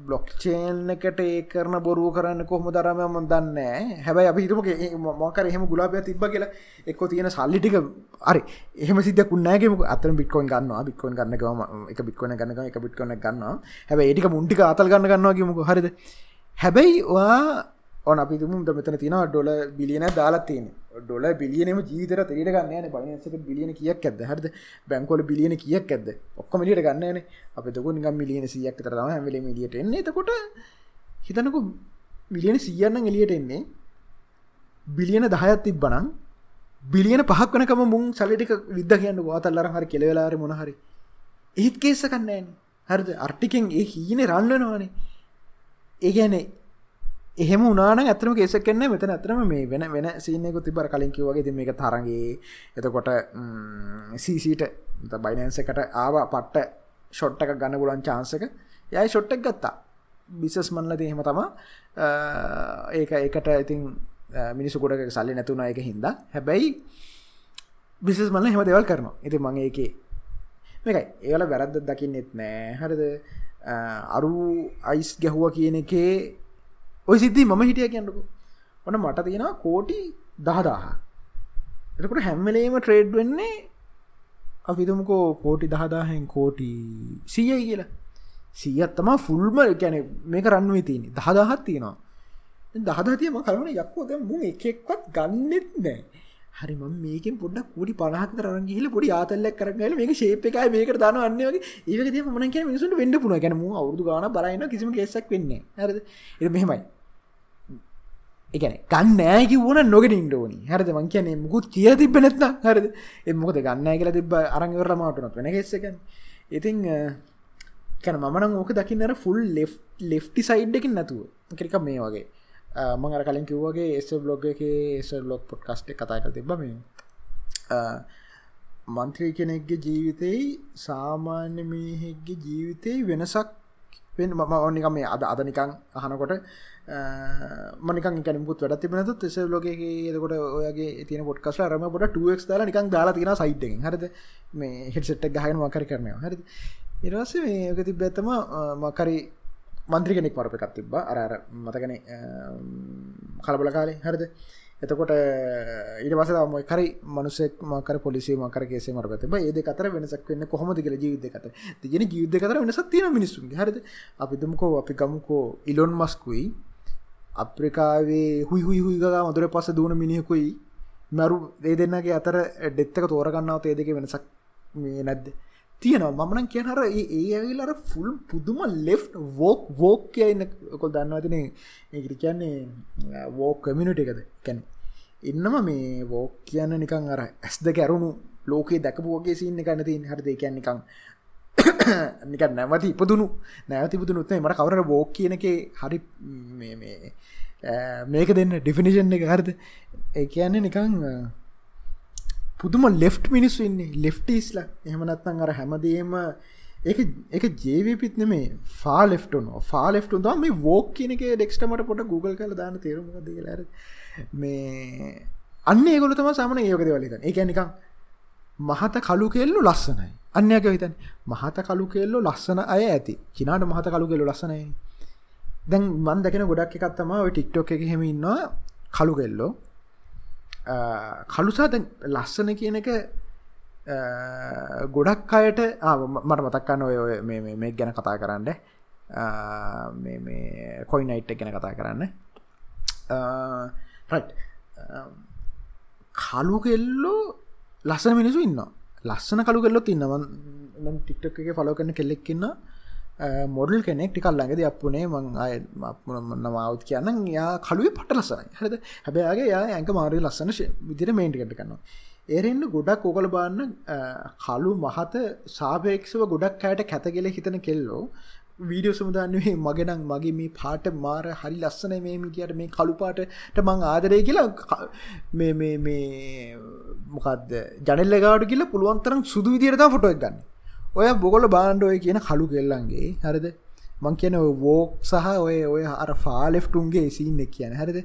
බ්ලොක්්චේන් එකට ඒ කරන බොරුව කරන්න කොහොම දරමම දන්න හැබයි අපිහිතුමගේ මොකර එහෙම ගුලාපය තිබ කියලා එක්ක තියෙන සල්ලිටික අරි එහම සිද කුන්නෑගේ අතර බික්කොන් ගන්න බික්කොන් ගන්නකම එක බික්කොන ගන්නක එක බික්කොන ගන්න හැබ ඒටික මුන්ටික අතල් ගන්න ගන්නවාගේමක හරිද? හැබැයි වා ඕන අපි තුමුම් මෙතන තින ඩොල බිලියන දාලා තියෙන ඩොල බිලියනම ජීතර තේට ගන්න බයිනසක බිලියන කියක් ඇද හරද? බැංකොල බිලියන කියක් ඇද ඔක්කොම ලියට ගන්නන අප තක නිගම් මිලියන සියක් තර ම හැමල මිලියට එන්නේ. එතකොට හිතනකු මිලියන සියන්න එලියට එන්නේ බිලියන දහයත් තිබ්බනං බිලියන පහක් වනකම මුන් සලිටික විද්ද කියන්න වාතල්ලර හරි කෙලවෙලාර මොනහරි ඒත් කේස කන්නෑන හරිද? අර්ටිකෙන් ඒ හීන රන්නනවානේ ඒගැනේ එහෙම උනාන ඇතම කෙසක් කන්න මෙතන ඇතරම මේ වෙන වෙන සීනයකු තිබර කලින් කිවගේ මේක තරගේ. එතකොට සීසිට බයිනන්සකට ආව පට්ට ෂොට්ටක ගන්න ගුලන් චාන්සක යයි ෂොට්ටක් ගත්තා. බිසස් මන්ල එහෙම තම ඒක ඒකට ඉතින් මිනිසු ගොඩක සල්ලි නැතුන එක හින්දා. හැබැයි බිසස් මල්ල හෙම දෙවල් කරනවා. ඉති මං ඒකේ මේකයි. ඒවල වැරද්ද දකින්නෙත් නෑ. හරිද? අරු අයිස් ගැහුව කියන එකේ ඔය සිද්ධී මම හිටිය කියන්නකු. ඔන්න මට තියෙනවා කෝටි දහදාහ. එතකොට හැම්මලේම ට්‍රේඩ් වෙන්නේ අපිතුමකෝ කෝටි දහදාහෙන් කෝටි සීයයි කියලා. සීයත් තමා ෆුල්ම ගැන මේක රන්නුව තියන්නේ. දහදාහත් තියෙනවා. දහදාතියම කලන යක්කෝ. දැ මු එකෙක්වත් ගන්නෙත් නෑ. හරි ම මේක පොඩ කුඩි පනහත රගහිල පොඩි ආතල්ලක් කරගල මේ ශේප එකයි මේක දන අන්නවගේ ඒකද මන කිය මිසුට වෙන්න පුුණ ගැනම අවුදු ගන බලන්න කිසිම කෙසක් වෙන්න හරද? එ මෙහෙමයි. එකන ගන්න ෑකි වුණ නොගෙන ඉන්ඩෝනි හරද? මං කියනේ මුකුත් කිය තිබ නැත්න හරද? එමොකද ගන්න කියල තිබ අරංවර මාටනොත් වෙන ගෙස්සකන් ඉතිං කැන මන ඕක දකින්නර ෆුල් ලේ ලෙෆ්ටි සයිඩ්ඩකින් නැතුව. කෙරික මේ වගේ. මං අර කලින් කිව්වගේ එස බ්ලොග් එක එස ලොක් පොට් කස්ට කතා කර තිබ මේ. මන්ත්‍රී කෙනෙක්ගේ ජීවිතයි සාමාන්‍ය මේහෙක්ගේ ජීවිතයි වෙනසක් වෙන මම ඕනික මේ අද අද නිකං අහනකොට මනික කැනමුත් වැඩ තිබෙනතු තෙස ලෝකගේ එතකොට ඔයගේ තින පොට්කස් රම පොට ටක් දාලා නිකං දාලා තින සයිට්ෙන් හරද? මේ හෙට්සෙට්ක් ගහන මකර කරනය හරි ඉරස මේක තිබ ඇත්තම මකරි මන්ත්‍රිගෙනෙක් මරප එකක් තිබ්බ. අර මතකන කලබල කාලේ. හරිද? එතකොට ඊට පස ම කරි මනුසෙක් මකර පොලිසි මකර කෙසේ මරගත ඒද කතර වෙනසක් වන්න කොහොමද කියල ජීවිත කත තිගෙන ජීවිත කතර වෙනසක් තියෙන මිනිසුන්ගේ හරිද? අපිතුමකෝ අපි ගමුකෝ ඉලොන් මස්කුයි අප්‍රිකාවේ හුයි හුයි හුයිගා මදුර පස දුවන මිනිහකුයි මරු ඒ දෙන්නගේ අතර ඩෙත්තක තෝරගන්නාව ඒ දෙක වෙනසක් මේ නැද්ද? තියෙනවා. මමන කියනර ඒ ඇවිලර ෆුල් පුදුම ලෙෆ් වෝක් වෝක් කියන්න කොල් දන්නවතින ඒකට කියන්නේ වෝක් කමිනිට එකද? කැන ඉන්නම මේ වෝක් කියන්න නිකං අර ඇස් දෙක ඇරුණු ලෝකේ දැකපුෝගේ සින්න කන්න තින් හරි දෙකැන් නිකං නික නැවති ඉපදුණු නැවතිපුදුනුත්ේ මට කවර බෝක් කියන එක හරි මේක දෙන්න ඩිෆිනිෂන් එක හරිද? ඒ කියන්නේ නිකං පුදුම ලෙෆ් මිනිස්සු ඉන්නේ. ලෙෆ්ටිස්ල එහමනත්නං අර හැමදේම ඒ එක ජේවපිත් නෙමේ ෆා ලෙෆ්ටුන ෆා ලෙෆ්ටු ද මේ වෝක් කියනක ඩෙක්ස්ටමට පොට Google කල දාන තේරුම දලාර මේ අන්න ඒගොල තම සාමන ඒකද වලිත එක නිකං මහත කලු කෙල්ලු ලස්සනයි. අන්‍යක හිතන් මහත කලු කෙල්ලු ලස්සන අය ඇති. චිනාට මහත කලු කෙල්ලු ලස්සනයි. දැන් මන් දකින ගොඩක් එකත්තම ඔය ටික්ටෝක එක හෙමඉන්නවා කලු කෙල්ලෝ. කළුසා ලස්සන කියන එක ගොඩක් අයට මට මතක්කන්න ඔය මේ ගැන කතා කරන්න. කොයි නයිට් ගැන කතා කරන්න. කලු කෙල්ලෝ ලස්සන මිනිසු ඉන්න ලස්සන කළු කෙල්ලොත් ඉන්නවන් ටික්ටක් එක ෆලෝ කරන කෙල්ලෙක්කින්න මොඩල් කෙනෙක් ටිකල් ළඟද අපපුනේ මං අය නමාවත් කියන්න. යා කළුවේ පට ලස්සනයි හරද? හැබැයාගේ යා ඇක මාරය ලස්සන විදිර මේන්ටිකට කන්නවා ඒරෙන්න්න ගොඩක් ඕකල බාන්න කලු මහත සාපේක්ෂව ගොඩක් අයට කැතගෙල හිතන කෙල්ලෝ වීඩියෝ සමුදාන්නේ මගෙනම් මගේ මේ පාට මාර හරි ලස්සන මේ මිටියට මේ කළුපාටට මං ආදරය කියලා මේ මේ මේ මොකක්ද ජනෙල්ල ගාඩු කියල පුළුවන්තරම් සුදු විදිරතා ෆොටෝ ගන්න. ඔය බොගොල බාන්්ඩෝය කියන කළු කෙල්ලන්ගේ හරිද? මං කියන වෝක් සහ ඔය ඔය අර ෆාලෙෆ්ටුන්ගේ සින්න කියන හරිද?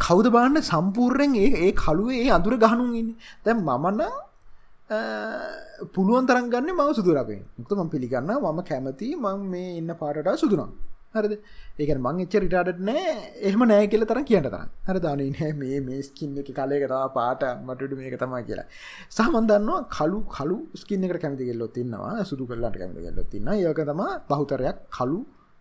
කෞද බාන්න සම්පූර්යෙන් ඒ ඒ කළුවේ ඒ අඳුර ගහනුන් ඉන්න? දැන් මමන්න පුළුවන් තරන් ගන්න මව සුදුරපේ මුතම පිළිගන්න මම කැමති මං මේ ඉන්න පාටට සුදුනම් හරද? ඒක මං එච්ච රිටාඩට නෑ. එහම නෑ කියල තරන් කියන්න තරන් හර දාන නෑ මේ මේ ස්කින්න එක කලයකතා පාට මටඩු මේක තමා කියලා. සහමන්දන්නවා කලු කලු ස්කින්නකට කැමති කෙල්ලොත් තින්නවා සුදු කරලාට කැමති කෙල්ලොත් තින්න ඒක තම බහුතරයක් කලු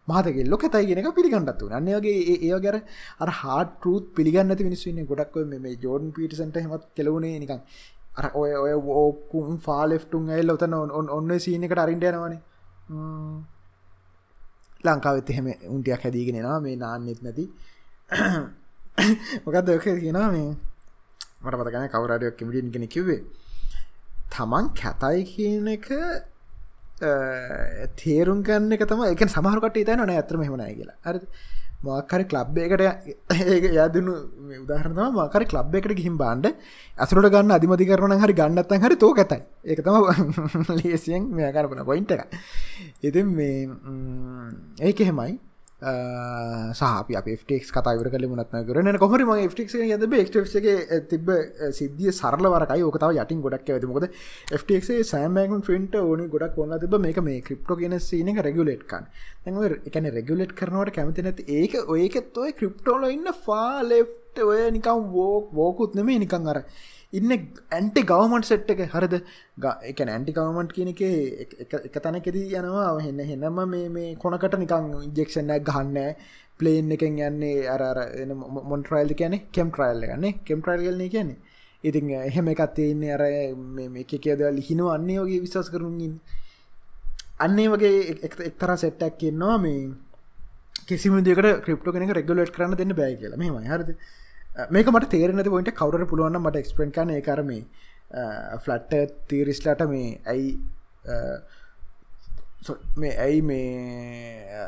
මාතගෙල්ලො කතයි ගෙනක පිළිගන්නත්තු අන්නේගේ ඒ ගැර අර හාට රුත් පිළිගන්න මිනිස්සුන්න ගොඩක් මේ ජෝඩන් පිටසන්ට හෙමත් කෙලවුණේ නිකං අර ඔය ඔය ඕකුම් ෆාලෙෆ්ටුන් ඇල් ඔතන ඔන්න ඔන්න සීනකට අරින්ටයනවනේ ලංකාවෙත් එහෙම උන්ටියක් හැදීගෙනවා මේ නාන්නෙත් නැති. මොකක්ද ඔක කියෙනවා මේ? මට පතගන කවරඩයක් මිටින් කෙන කිව්වේ. තමන් කැතයි කියන එක තේරුම් ගන්න එක තම එක සමහරකට තන න ඇතරම හෙමනය කියලා. අර මාකරි කලබ් එකට ඒ යදනු උදාහරනවා මාකර කලබ් එකට ගිහිම් බාන්ඩ ඇසරට ගන්න අධිමති කරන හරි ගන්නත්තන් හරි තෝ ඇතයි. එක තම ලේසියෙන් මෙයාකරපන පොයින්ට එක ඉතින් මේ ඒක එහෙමයි. සහ ෆටෙක් කතාවර කල මුණත්න කරන කොහරි ම ෆටක් යද ක්ගේ තිබ සිද්ධිය සරල වරකයි. ඕකතාව යටින් ගොඩක් ඇති මොකද ෆටේ සෑමෑකන් ෆින්ට ඕන ගොඩක් ඔන්න තිබ මේක මේ ක්‍රිප්ටෝ කියන සීන රෙගුලේට්කන් එකන රෙගුලේට් කරනවට කැමති නැති ඒක ඔයකත් ඔය ක්‍රිප්ටෝල ඉන්න ෆාලෙෆ්ට ඔය නිකම් වෝක් වෝකුත් නෙමේ නිකං අර ඉන්න ඇන්ටි ගවමන්ට සෙට් එක. හරද? එක ඇන්ටි ගවමන්ට් කියන එක එක තැනකෙදී යනවා. හෙන්න හෙනම මේ මේ කොනකට නිකං ඉන්ජෙක්ෂන්නක් ගහන්න ප්ලේන් එකෙන් යන්නේ අර මොන්ට්‍රයිල් කියන කෙම් ට්‍රයිල් ගන්නේ කෙම් ට්‍රයිල්ගලන කියන්නේ? ඉතින් එහෙම එකත් තියන්නේ අර එක කියද ලිහිනව අන්නේ වගේ විශස් කරුන්ගින් අන්නේ වගේ එක්තර සෙට්ටක් කියන්නවා මේ කිසිම දෙකට ක්‍රප්ටෝ කෙනෙක රෙගුලට් කරන්න දෙන්න බෑ කියලා. මේ හරද? මේක මට තේරෙන පොයිට කවුර පුළුවන් මට එක්ස්පෙන් කන කරම ෆලට්ට තීරිස්ලට මේ ඇයි මේ ඇයි මේ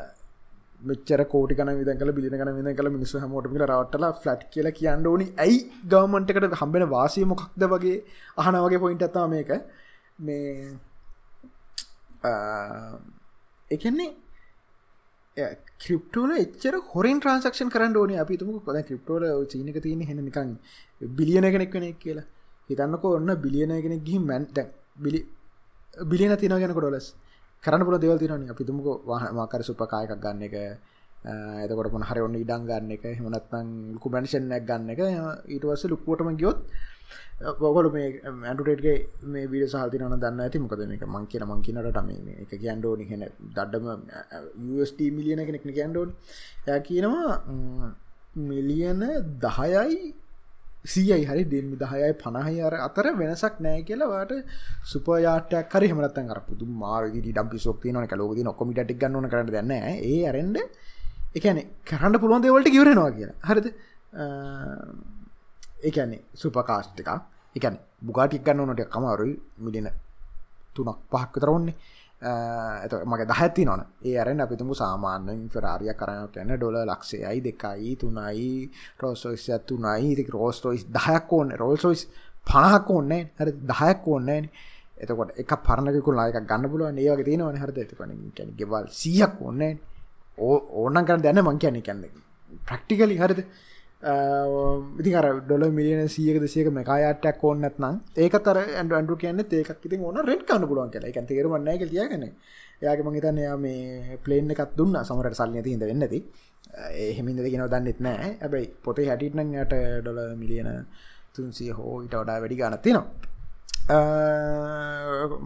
මෙචර කෝටි කන විදකල බිලින කන විද කල මිනිස හමෝට ල රවටල ෆලට් කියල කියන්න ඕනි. ඇයි ගවමන්ටකට හම්බෙන වාසය මොකක්ද වගේ අහන වගේ පොයින්ට ඇත්තා මේක. මේ එකන්නේ ක්‍රිප්ටෝල එච්චර හොරින් ට්‍රන්සක්ෂන් කරන්න ඕන. අපි තුම කොද ක්‍රිප්ටෝල චීනක තියෙන හෙනනිකන් බිලියන කෙනෙක් වෙනෙක් කියලා. හිතන්නක ඔන්න බිලියන කෙනෙක් ගිහි මැන්ට බිලි බිලියන තින ගෙනක ඩොලස් කරන්න පුල දෙවල් තිරන අපිතුමක වාහමාකර සුපකායකක් ගන්න එක එතකොට මොන හරි ඔන්න ඉඩන් ගන්න එක හෙමනත්නම් ලුකු මැනිෂන්නක් ගන්න එක ඊටවස්ස ලුක්කෝටම ගියොත් බොගොල මේ ඇන්ටුටේට්ගේ මේ විඩ සහතිනන දන්න ඇති. මොකද මේක මං කියන මං කියනට මේ එක කියන්ඩෝනි හෙන දඩ්ඩම UST මිලියන කෙනෙක් කියන්ඩෝන් ය කියනවා මිලියන දහයයි සීයි හරි දෙම දහයයි පණහයි අර අතර වෙනසක් නෑ කියලවාට සුපයාටයක් හරි හමරත්තන් අර පුදු මාරදි ඩම්පි සොක්ති නොක ලෝක නොකොමිට ගන්නන කරන්න දන්න ඒ අරෙන්ඩ එකන කරන්න පුළුවන් දෙවලට කිවරෙනවා කියලා. හරිද? එකන්නේ සුපකාස්ට් එක එකන බුගාටික් ගන්න නොට කමරුයි මිලින තුනක් පහක් තරොන්නේ ඇත මගේ දහැත්ති නොන ඒ අරෙන් අපිතුමු සාමාන්‍යෙන් ෆෙරාරිය කරන කැන ඩොල ලක්ෂයයි දෙකයි තුනයි රෝසොයිස් තුනයි. ඉති රෝස්ටෝයිස් දහයක් ඕන්න. රෝල්සොයිස් පණහක් ඕන්නේ. හරි දහයක් ඕන්නෑ. එතකොට එක පරණකු ලායක ගන්න පුළුව ඒවගේ තියෙනවන. හරද? ඇතිපන කැන ගෙවල් සියක් ඕන්නේ. ඕනන් කර දැන මං කියන්නේ කැන්න ප්‍රක්ටිකලි හරිද? ඉති අර ඩොල මිලියන සියක දෙසයක මේකායාටක් ඕන්නත් නම් ඒකතර ඇන්ඩ අන්ඩු කියන්න ඒකක් ඉතින් ඕන රෙට් කන්න පුළුවන් කියලා. එක තේරවන්න එක තියගෙන යාගේ මහිතන්න යා මේ පලේන් එකත් දුන්න. සමරට සල්ලිය තිහිද වෙන්නති එහෙමින්ද දෙගෙන දන්නෙත් නෑ ඇබයි පොතේ හැටිටනං යට ඩොල මිලියන තුන්සිය හෝ ඉට වඩා වැඩි ගනත්තිනවා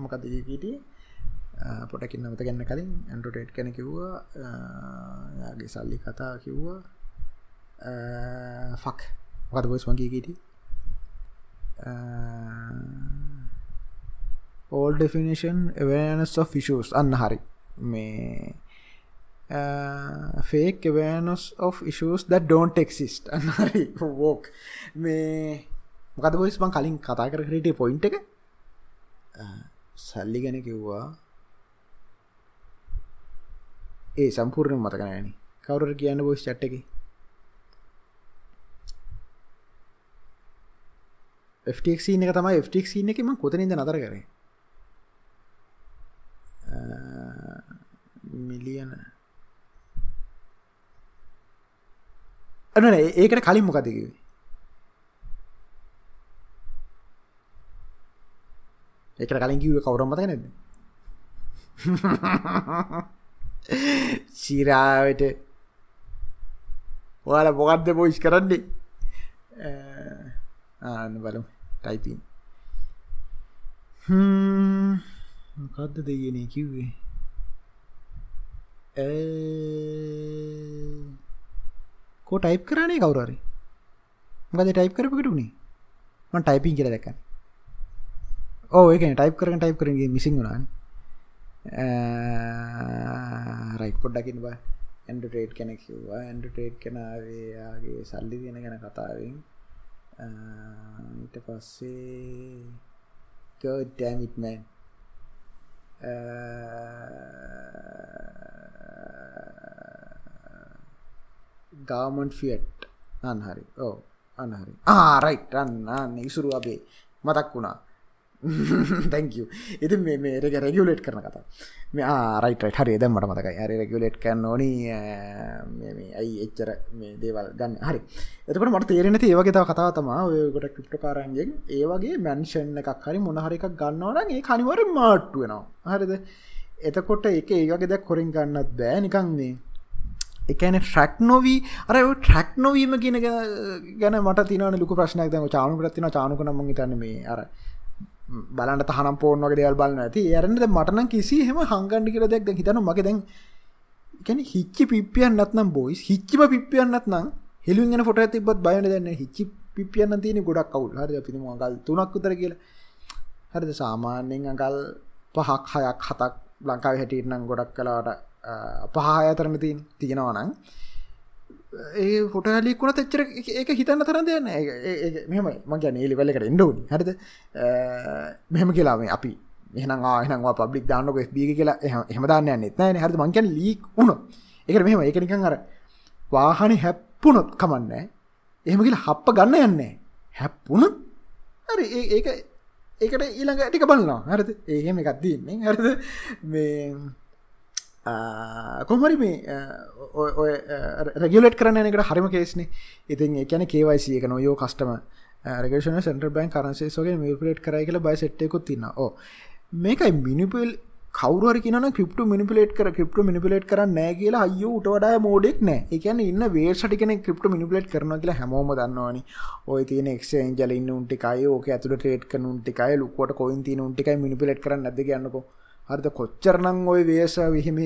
මොකද කීට? පොටකින් නමත ගන්න කලින් ඇන්ඩරටේට් කැන කිව්වා. යාගේ සල්ලි කතා කිව්වා. ෆක් මොකද බොස් මගේ කිට all definition awareness of issues. අන්න හරි. මේ uh, fake awareness of issues that don't exist. අන්න හරි. වෝක් මේ මොකද බොස් මං කලින් කතා කර හිටිය පොයින්ට එක. Uh, සල්ලි ගැන කිව්වා. ඒ සම්පූර්ණ මතකනෑන කවුර කියන්න බොස් චට්ට එක FTX එක තමයි FTX එකම කොතනින්ද නතර කරේ? මිලියන අන ඒකට කලින් මොකදකිවේ එකට කලින් කිව කවුරම් මත නැද සීරාවට ඔයාල මොකක්ද පොයිස් කරන්නේ? ආන්න බලමු. ටයිපින්. මොකක්ද දෙයනේ කිව්වේ? කෝ ටයිප් කරනේ කවුරරි මකද ටයිප් කරපකටුනේ මන් ටයිපින් කියර දැකන්න ඕ ඒක ටයිප් කරන ටයිප් කරගේ මිසිං වුණාන්. රයි් පොඩ්ඩකින් බා. ඇන්ඩටේට් කෙනෙක් කිව්වා. ඇන්ඩටේට් කෙනාවේයාගේ සල්ලි දෙන ගැන කතාවෙන්. Ah, ඊට පස්සේ ඩැමිටමන් ගාමන් ෆියට් අන්හරි ඕ අනහරි ආරයිට් අන්න අන්න ඉසුරු අපේ. මතක් වුණා. තැංක ඉති මේ රෙක රෙගුලේට් කරන කතා. මේ ආරයිට හරි ද මට මතකයි. හරි රෙගුලේට් කරන්න ඕනි. ඇයි එච්චර මේ දේවල් ගන්න? හරි. එතකට මට තේරෙන ඒවගේ තව කතා තමා ඔයකොට ක්‍රිප්ට කාරන්ගෙන් ඒවගේ මැන්ෂන් එකක් හරි මොනහරි එකක් ගන්නවන ඒ කනිවර මාට්ටු වෙනවා. හරිද? එතකොට එක ඒවගේ දැක් කොරින් ගන්නත් බෑ. නිකන්නේ එකන ට්‍රක් නොවී අර ට්‍රක් නොවීම කියන ගැන මට තින ලුක ප්‍රශ්නයක්. දැම චානුකරත්තින චානුකනම තන්න මේ අර බලන්න තහනම් පෝර්න් වගේ දෙවල් බලන්න ඇති ඇරට මටන කිසි හෙම හංගන්ඩි කියර දෙක් හිතන මගේ දැන් කැන හිච්චි පිපියන් නත්නම් බොයිස් හිච්චිම පිපියන්නත් නම් හෙළුගෙන ෆොට තිබත් බයන දෙන්න හිච්චි පිපියන්න තියෙන ගොඩක් කවුල් හරි පිම ගල් තුනක් උතර කියලා. හරිද? සාමාන්‍යෙන් අගල් පහක් හයක් හතක් ලංකාව හැටියනම් ගොඩක් කලාට පහ අතරන තින් තියෙනවනං ඒ ෆොටහලිකුණ තච්චර ඒක හිතන්න තරන් දෙන්න මෙම මගේ නේලිවල්ලකට එන්ඩෝනි හරිද? මෙහෙම කියලාම අපි එහනම් ආහනවා පබ්ලික් දාන්නක බීග කියලා එහම දාන්න නෙත් නෑන හරි මංකන් ලීක් වුණ එකට මෙහෙම එකනිකන් අර වාහනි හැප්පුුණොත් කමන්න එහෙම කියලා හප්ප ගන්න යන්නේ හැප්පුුණුත්? හරි ඒක ඒකට ඊළඟ ටික බලන්නවා හරිද? ඒහෙම එකක් දන්නේ හරිද? මේ කොමරි මේ රගලට කරන එකට හරිම කේස්නේ ඉතින් එකන කේවයිසිය එක නොයෝ කස්ටම රගේෂන සෙන්ටර් බෑන් කරන්සේසෝගේ මිපලේට් කරයි කියල බයි සට්යකුත් තින්න ඕ මේකයි මිනිපල් කවර කියන ක්‍රප්ට මිනිපලේට කර ක්‍රප්ට මිනිපලේට් කර නෑ කියලා අය උට වඩා මෝඩෙක් නෑ. එකන ඉන්න වේර්ෂටිකන ක්‍රප්ට මිනිපලේට් කරන කියලා හැමෝම දන්නවානි. ඔය තියන එක්ෂේ ජලින් උන්ටිකයි ඕක ඇතුට ටේට් කනුන්ටිකයි ලුකොට කොයින් තින උන්ටිකයි මිනිපලේට් කරන්න ඇද ගන්නකෝ හරිද? කොච්චරනම් ඔය වේස විහිම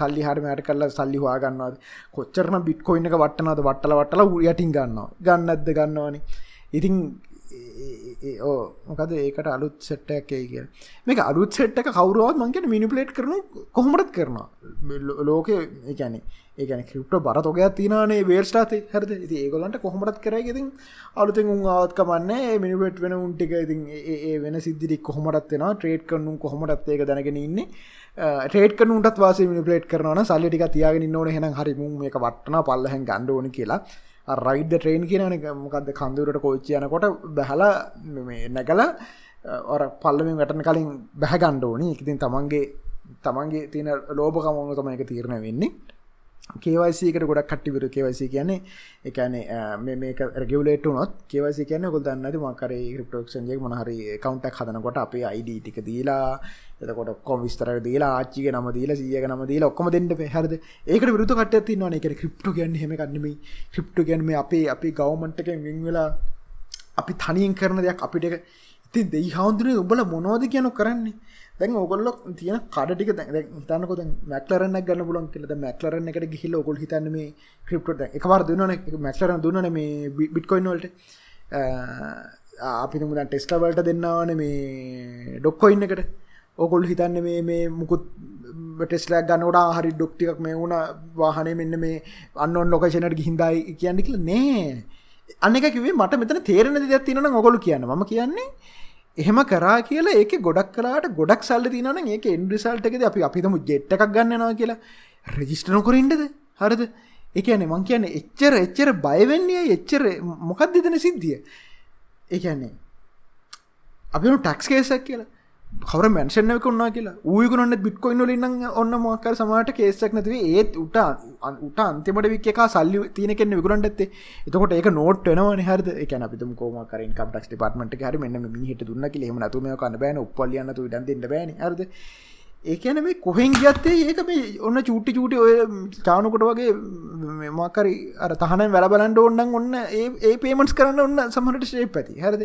සල්ලි හරමයට කරලා සල්ලි හවා ගන්නවාද? කොච්චරන බිට්කොයින්න එක වටනද වටල වටල යටින් ගන්නවා. ගන්න ඇද ගන්නවාන. ඉතින් ඕ මොකද ඒකට අලුත් සෙට්ටයක් ඒ කිය මේක අලුත් සෙට්ක කවරුවත් මංකට මිනිපලේට් කරන කොහොමටත් කරනවා. ලෝක ඒැන ඒකන ක්‍රප්ට බර තොකයක් තිනේ වේර්ස්ටාත හරද? ති ඒගොලන්ට කොහොමටත් කරයිගෙතින් අලුතින් උන් ආවත්කමන්නේ මිනිපෙට් වෙන උන්ටික ඉතින් ඒ වෙන සිද්ධික් කොහොමටත් වෙන ට්‍රේඩ් කරනුම් කොහොමටත් ඒක දැනගෙන ඉන්නේ. ටේට නුට වාස මිනිපලේට් කරන සල්ලිටික තියාගෙන නොන හෙන හරිමුම් එක වටන පල්ලහැන් ගණ්ඩෝන කියලා. රයිඩ ට්‍රේන් කියන මොකක්ද කඳුරට කොච්චි යනකොට බැහල නැගල ඔර පල්ලමින් වැටන කලින් බැහගණ්ඩෝනි ඉතින් තමන්ගේ තමන්ගේ තියෙන ලෝබකමවුණු තම එක තීරණ වෙන්නේ. කේවයිසිකට ගොඩක් කට්ටිවිරු කෙවයිසි කියන්නේ එකනේ මේක රගලට නොත් කෙවසි කියන ගොල් දන්නද මකර ක්‍රප්ටෝක්ෂන්ජය මනහරි කවන්ටක් හදනකොට අපේ අයිඩ ටික දීලා එතකොට කොම් විස්තර දීලා ආච්චික නම දීලා සියක නම දීලා ඔක්කොම දෙන්න පෙහරද ඒකට විරුතු කට තින්නවන එක ක්‍රප්ටු ගැන්න හෙම කන්නම ක්‍රප්ටු ගැන්ම අපේ අපි ගවමන්ටක විංවෙලා අපි තනියෙන් කරන දෙයක් අපිට ඉතින් දෙයි හවුන්දුනේ උඹල මොනෝද කියන කරන්නේ? දැන් ඔගොල්ලො තියෙන කඩටික හිතන්නකො මැක්ලරන්න ගන්න පුලන් කියලද මැක්ලරන්න එකට ගිහිල්ල ඔකොල් හිතන්න මේ ක්‍රප්ට එකවර දුන්නන මැක්ලර දුන්නන මේ බිට්කොයින්වලට අපි මුදන් ටෙස්ටවලට දෙන්නවන මේ ඩොක්කොයින්න එකට. ඔකොල් හිතන්න මේ මේ මුකුත් ටෙස්ලක් ගන්නට හරි ඩොක්ටික් මේ වුණ වාහනය මෙන්න මේ අන්නොන් ලොකේෂනට ගිහින්දයි කියන්න කියල නෑ. අන්න එක කිවේ මට මෙතන තේරෙන දෙයක් තිනන ඔගොලු කියන්න. ම කියන්නේ එහෙම කරා කියලා ඒක ගොඩක් කලාට ගොඩක් සල්ල තිනන ඒක එන්ඩිසල්ටකද අපි අපිතම ජෙට්ට එකක් ගන්නවා කියලා. රජිස්ට නොකරින්ටද හරද? එකන මං කියන එච්චර එච්චර බයවෙන්නේ එච්චර මොකක් දෙතන සිද්ධිය? ඒන්නේ අපි ටක්ස් කේසක් කියලා. කවර මැන්ෂනක උන්නා කියලා? ඌයකුනන්න බිට්කොයින් ලින්න ඔන්න මොකර සමට කේසක් නැතිව ඒත් උට උට අන්තිමට වික් එක සල්ලි තියන කෙන්න විකරට ඇත්තේ. එතකොට ඒක නෝට් වෙනවන හරද? එක අපිතුම කෝම කරින් කප්ටක් පටමට හරි මෙන්න මිහිට දුන්න කියෙම නතුම කන්න බෑන. උපල්ලියන්නතු ඩන්තින්න බෑන. හරද? ඒකැන මේ කොහෙන් ගත්තේ ඒක මේ ඔන්න චූටි චූටි ඔය චානකොට වගේ මකරි අර තහන වැලබලන්ඩ ඔන්නන් ඔන්න ඒ පේමන්ස් කරන්න ඔන්න සමහට ශේප ඇති. හරද?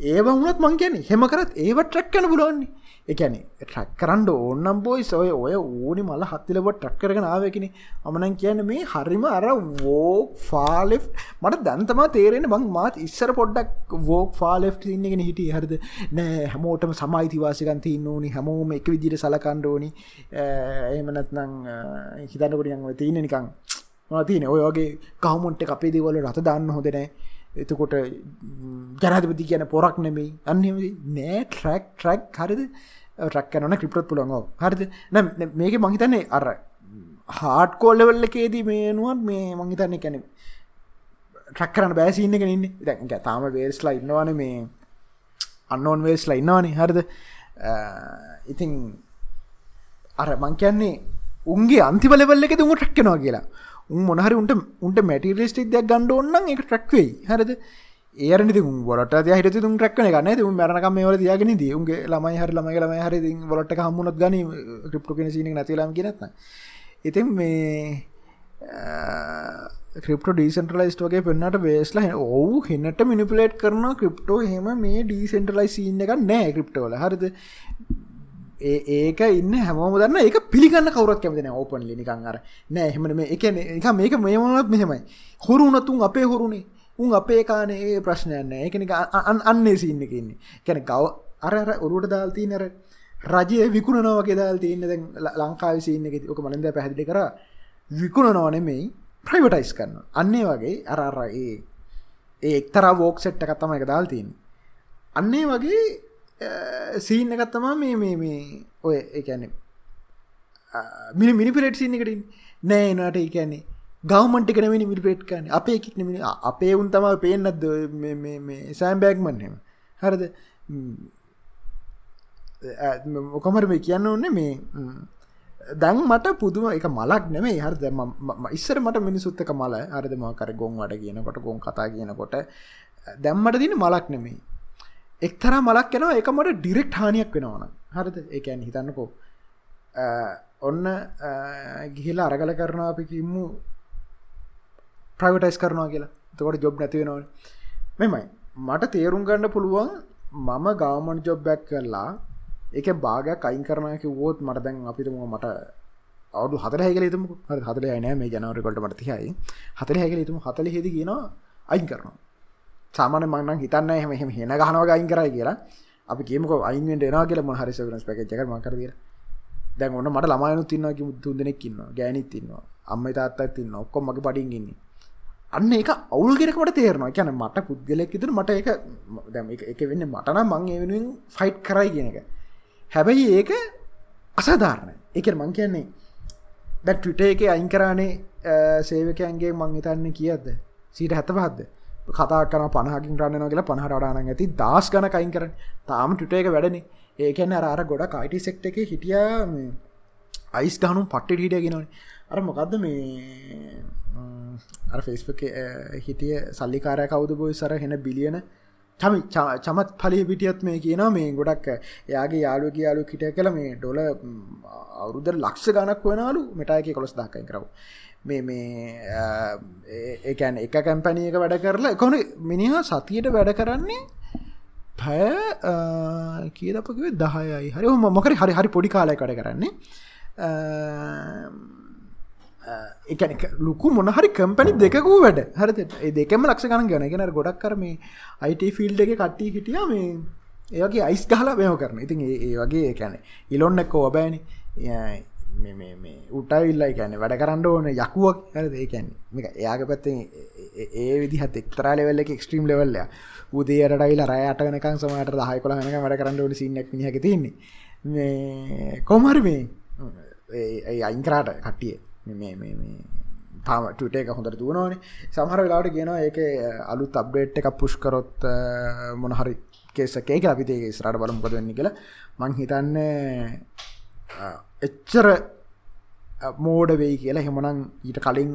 ඒව වුණත් මං කියන හෙම කරත් ඒවට ට්‍රක්කන පුලොන්නේ එකැනෙ ට්‍රක් කරන්න ඕන්නම් බොයි සොය ඔය ඕනි මල හත්තිලබට ට්‍රක් කරගෙන ආවකෙන අමනන් කියන්න මේ හරිම අර වෝක් ෆාලේ මට දැන්තම තේරෙන බං මාත් ඉස්සර පොඩ්ඩක් වෝක් ෆාලේ ඉන්නගෙන හිට හරද? නෑ හැමෝටම සමයිතිවාසිකන්ති ඉන්න ඕනි. හැමෝම එක විදිට සලකණ්ඩ ඕනි. එහමනත්නං හිතන්නකොටියන් තියන නිකං තියන ඔයගේ කවමුන්ට අපේ දේවල රත දාන්න හොඳනෑ එතකොට ජනතපති කියන පොරක් නෙමේ අන්න නෑ ට්‍රක් ට්‍රක් හරිද? ට්‍රක් කනන ක්‍රිප්ටත් පුළොඟෝ හරිද? මේක මහිතන්නේ අර හාට් කෝල්ලවෙල්ලකේදී මේනුවත් මේ මංහිතන්නේ කැනෙ ට්‍රක් කරන්න බෑසින්න කෙනන්නේ දැ තාම වේස්ලා ඉන්නවාන මේ අන්නෝන් වේස්ලා ඉන්නවානේ. හරිද? ඉතින් අර මං කියන්නේ උන්ගේ අන්තිබලවල්ල එක තුම ට්‍රක්කනවා කියලා. මොනහරි උන්ට උන්ට මැටිරිස්ටික් දෙයක් ගණ්ඩ ඔන්න එක ට්‍රක්වෙයි හරද? ඒරනි ගොලට හිට තුන් ට්‍රක්න ගන්න තු මරනක මේවල තියගෙන දී උන්ගේ ළමයි හරි ළමයි ළමයි හරි වලට හම්මුණත් ගනි. ක්‍රිප්ටු කෙන සින නැතිලම් කියනත්න ඉතින් මේ ක්‍රප්ට ඩීසන්ටලයිස්ට වගේ පෙන්න්නට වේස්ලා ඔවු හෙන්නට මිනිපලේට් කරන ක්‍රප්ටෝ හෙම මේ ඩීසෙන්ටලයි සින්න එක නෑ ක්‍රප්ටවල හරිද? ඒක ඉන්න හැමෝම දන්න. ඒක පිළිගන්න කවරක් කැමතින ඕපන් ලිනිකං අර නෑ එහෙමන මේ එක එක මේක මේමනත් මෙහෙමයි. හොරුනතුන් අපේ හොරුණේ උන් අපේ කානේ ඒ ප්‍රශ්නයන්න ඒකනික අන්නේ සින්න එකන්නේ කැන ගව අර අර ඔරුවට දාල්තිී නර රජය විකුණනවගේ දාල් තියන්න දැන් ලංකාව සින්න එක ඕක මලින්ද පැහැදිලි කර. විකුණ නොනෙමෙයි ප්‍රයිවටයිස් කරන්න අන්නේ වගේ අරර ඒ ඒ එක්තර වෝක් සෙට්ට කත්තම එක දාල් තියන්නේ. අන්නේ වගේ Uh, සීන්න එකත්තමා මේ මේ මේ ඔය එකැනෙ මිනි මිනිපිරට් සින්න එකට නෑ නට එකන්නේ ගවමන්ට කනමනි මිනිපේට් කන අපේ එකක් නමිනි අපේ උන් තම පේනත් සෑම් බෑග්මන් හෙම හරද? මොකමර මේ කියන්න ඕන්න මේ දැන් මට පුදුම එක මලක් නෙමේ හරද? ඉස්සර මට මිනිසුත්තක මල අරදම කර ගොන් වඩ කියනකොට ගොන් කතා කියනකොට. දැම්මට දින මලක් නෙමේ එක්තර මලක් යනවා එක මට ඩිරෙක්් හානියක් වෙනවන හරිද? ඒකැන් හිතන්නකෝ. ඔන්න ගිහිල අරගල කරනවා අපි කිම්මු ප්‍රයිවටයිස් කරනවා කියලා. තකොට ජොබ් නැතිවෙනවන මෙමයි මට තේරුම් ගන්න පුළුවන් මම ගාමන් ජොබ් බැක් කරලා එක බාගයක් අයින් කරනයක වෝත් මට දැන් අපිතුම මට අවු හත හැකලතුම හතල නෑ. මේ ජනවරකොට මට තියයි හතල හැකලතුම හතල හෙද කියෙනවා අයින් කරනවා. සාමාන මන්න හිතන්න එහෙම එහෙම හෙන ගහනව ගයින් කරයි කියලා. අපි කියමක අයින්ෙන්ට එනා කියල ම හරි සවරස් පැකච්චක මකරදිර දැන් ඔන්න මට ළමයනු තින්නක තුන් දෙනෙක්කින්න ගෑනිත් තින්නවා අම්ම තාත්තත් තින්න ඔක්කොම මගේ පඩින්ගන්නේ අන්න එක අවුල්ගෙනකට තේරනවා. කියැන මට පුද්ගලෙක් ඉතුර මට එක දැම එක වෙන්න මටන මං ඒ වෙනුවෙන් ෆයිට් කරයි කියන එක. හැබැයි ඒක අසාධාරණ එක මං කියන්නේ දැ ටවිට එක අයින් කරානේ සේවකයන්ගේ මං හිතන්න කියද සීට හැත පහත්ද කතා කන පනහකින් රන්න කියලා පහරඩාන ඇති. දස් ගන කයින් කර තාම ටුට එක වැඩන. ඒකැන අර ගොඩ කයිටි සෙක්ට එක හිටිය අයිස් ගහනුම් පට්ට හිටිය ගෙනවන අර මොකක්ද මේ අර ෆෙස්බක හිටිය සල්ලිකාරය කවුද බොයි සර හෙන බිලියන චමි චමත් පලි පිටියත් මේ කියන මේ ගොඩක් එයාගේ යාලුවගේ යාලු හිට කළ මේ ඩොල අවුරුද ලක්ෂ ගනක් වනාලු මෙටායක කොළොස් දාකයි කරව මේ මේ ඒකැන් එක කැම්පැනියක වැඩ කරලා කොන මිනිහා සතියට වැඩ කරන්නේ පැය කියදපකිව දහයයි. හරි මොකර හරි හරි පොඩි කාලය කඩ කරන්නේ. එකන ලොකු මොනහරි කම්පැනි දෙකකූ වැඩ. හරි ඒ දෙකම ලක්ෂ ගන ගැන ගෙන ගොඩක් කරම අයිට ෆිල්ඩ එක කට්ටි හිටිය මේ ඒගේ අයිස් ගහලා මෙෝ කරන ඉතින් ඒ වගේ කැන ඉලොන්න එක්ක ඔබෑන උටවිල්ලයි කැන වැඩ කරන්න ඕන යකුවක් හර ඒකැන්නේ එයාග පැත්තෙන් ඒ විදිහත් එක්තරා ලෙවල්ල එක එක්ස්ට්‍රීම් ලෙවල්ල උදේරටයිල රෑටනකන් සමට දහය කොළහනක වැඩ කරන්න ඕන සින්නක් මිහක තින්නේ කොමරි මේ අයින්කරාට කට්ටිය තාම ටට එක හොඳට දුවනවානේ සමහර වෙලාට කියන ඒක අලුත් අබ්ඩේට් එක. පුෂ්කරොත් මොනහරි කේසකේ අපිතේ ස්රට බලමුකද වෙන්න කියලා. මං හිතන්න එච්චර මෝඩ වෙයි කියලා හෙමනං ඊට කලින්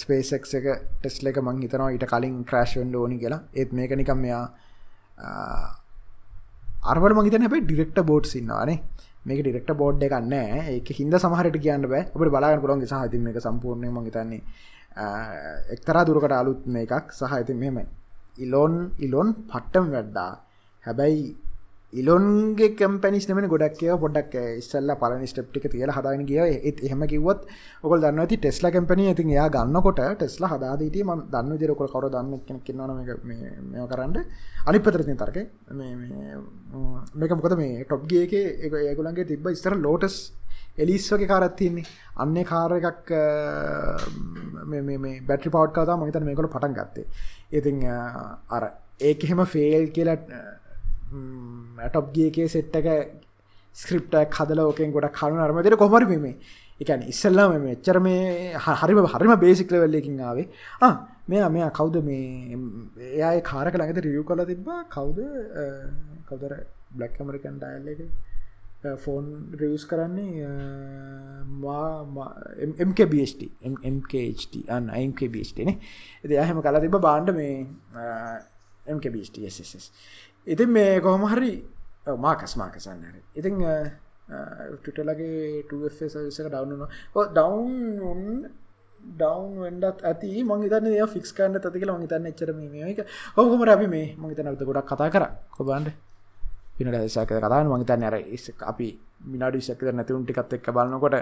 ස්පේසෙක් එක ටෙස්ල එක මං හිතනවා ඊට කලින් ක්‍රශ්වෙන්ඩ ඕනි කියලා. ඒත් මේක නිකම් මෙයා අරවට මහිතන හැබයි ඩිරෙක්ට බෝඩ් සින්නවානේ මේක ඩිරෙක්ට බෝඩ් එකන්න ඒක හින්ද සමහරට කියන්න බෑ. ඔබට බලාගන්න පුළොන් සහති මේක සම්පූර්ණය මහිතන්නේ එක්තරා දුරකට අලුත් මේ එකක් සහ ඇති මෙම ඉලොන් ඉලොන් පට්ටම් වැඩ්ඩා. හැබැයි ඉලොන්ගේ කැම්පැනිස් නමන ගොඩක්ය පොඩක් ඉස්සල්ල පලනි ස්ටප්ටික තියල හදාගෙන ගිය. ඒත් එහෙම කිවත් ඔකල් දන්න ඇති ටෙස්ලා කැම්පනිය ඇතින් එයා ගන්නකොට ටෙස්ලා හදාදීට ම දන්න දෙරකොල් කවර දන්න කෙන කින්නවන මේ කරන්න. අනි පතරතින තර්ක මේක මොකද මේ ටොප්ගේක එක ඒගුලන්ගේ තිබ ස්තර ලෝටස් එලිස් වගේ කාරත්තින්නේ අන්නේ කාර එකක් බැටි පවට් කතා මහිතන මේකොල පටන් ගත්තේ. ඉතිං අර ඒක එහෙම ෆේල් කියලට ඇටොප්ගේකේ සෙට්ටක ස්ක්‍රප්ටක් හදල ඕකෙන් ගොඩක් කනු අරමතර කොමරි මේ එකන ඉස්සල්ලාම මෙච්චර මේ හරිම හරිම බේසික්ල වෙල්ලකින් ආවේ. මෙයා මෙයා කවුද මේ එයා කාරක ළඟත රියව් කල තිබ්බා. කවුද කවදර බ්ලක් ඇමරිකන් ඩයිල්ල එක? ෆෝන් රියස් කරන්නේ MKBHT MKHT අන්න MKBHT නේ එති අහම කලා තිබ බාන්ඩ මේ MKBHT SSS ඉතින් මේ කොහොම හරි මාකස් මාකසන්න හරි. ඉතිං ටලගේ ටසක ඩවන්න ඩවන් ඩවන් වඩත් ඇති. මංගේතන ෆික්ස් කන්න ඇති කියලා මහිතන්න එච්චර මේක හොහොම රැබි මේ මහිතනට ගොඩක් කතා කර. කොබන්ඩ පිනට සක කතාන මහිතන්න අර අපි මිනාඩි සක්කර නැතිවුන් ටිකත් එක්ක බලන්නකොට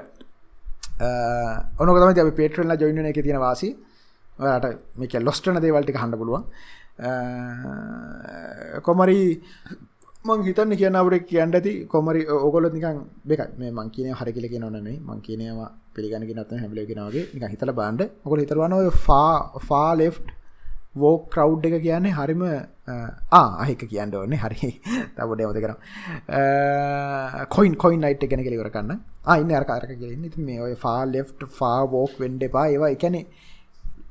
ඔනකතම අපි පේටරල්ල ජොයින එක තියෙන වාසි. ට මේක ලොස්ටන දේවල්ටි හන්න පුළුවන්. කොමරි මං හිතන්න කියන්නවට කියන්න ඇති කොමරි ඔගොල නිකන් බෙක මේ මං කියන හරිකිල කියනවනේ මං කියනවා පිළිගන නත් හැමලගෙනගේ නික හිතල බාන්ඩ ඔකොල හිතරවන ඔය ෆා ෆා ලෙෆ් වෝ කව් එක කියන්නේ හරිම ආහික කියන්න ඕන්නේ හරි. තබඩ මත කර කොයින් කොයින් නයිට් ගැන කෙලිවර කන්න අයින්න අරකාරක ගෙන්න ඉති මේ ඔය ෆා ලෙෆ් ෆා වෝක් වෙන්ඩ එපා. ඒවා එකනේ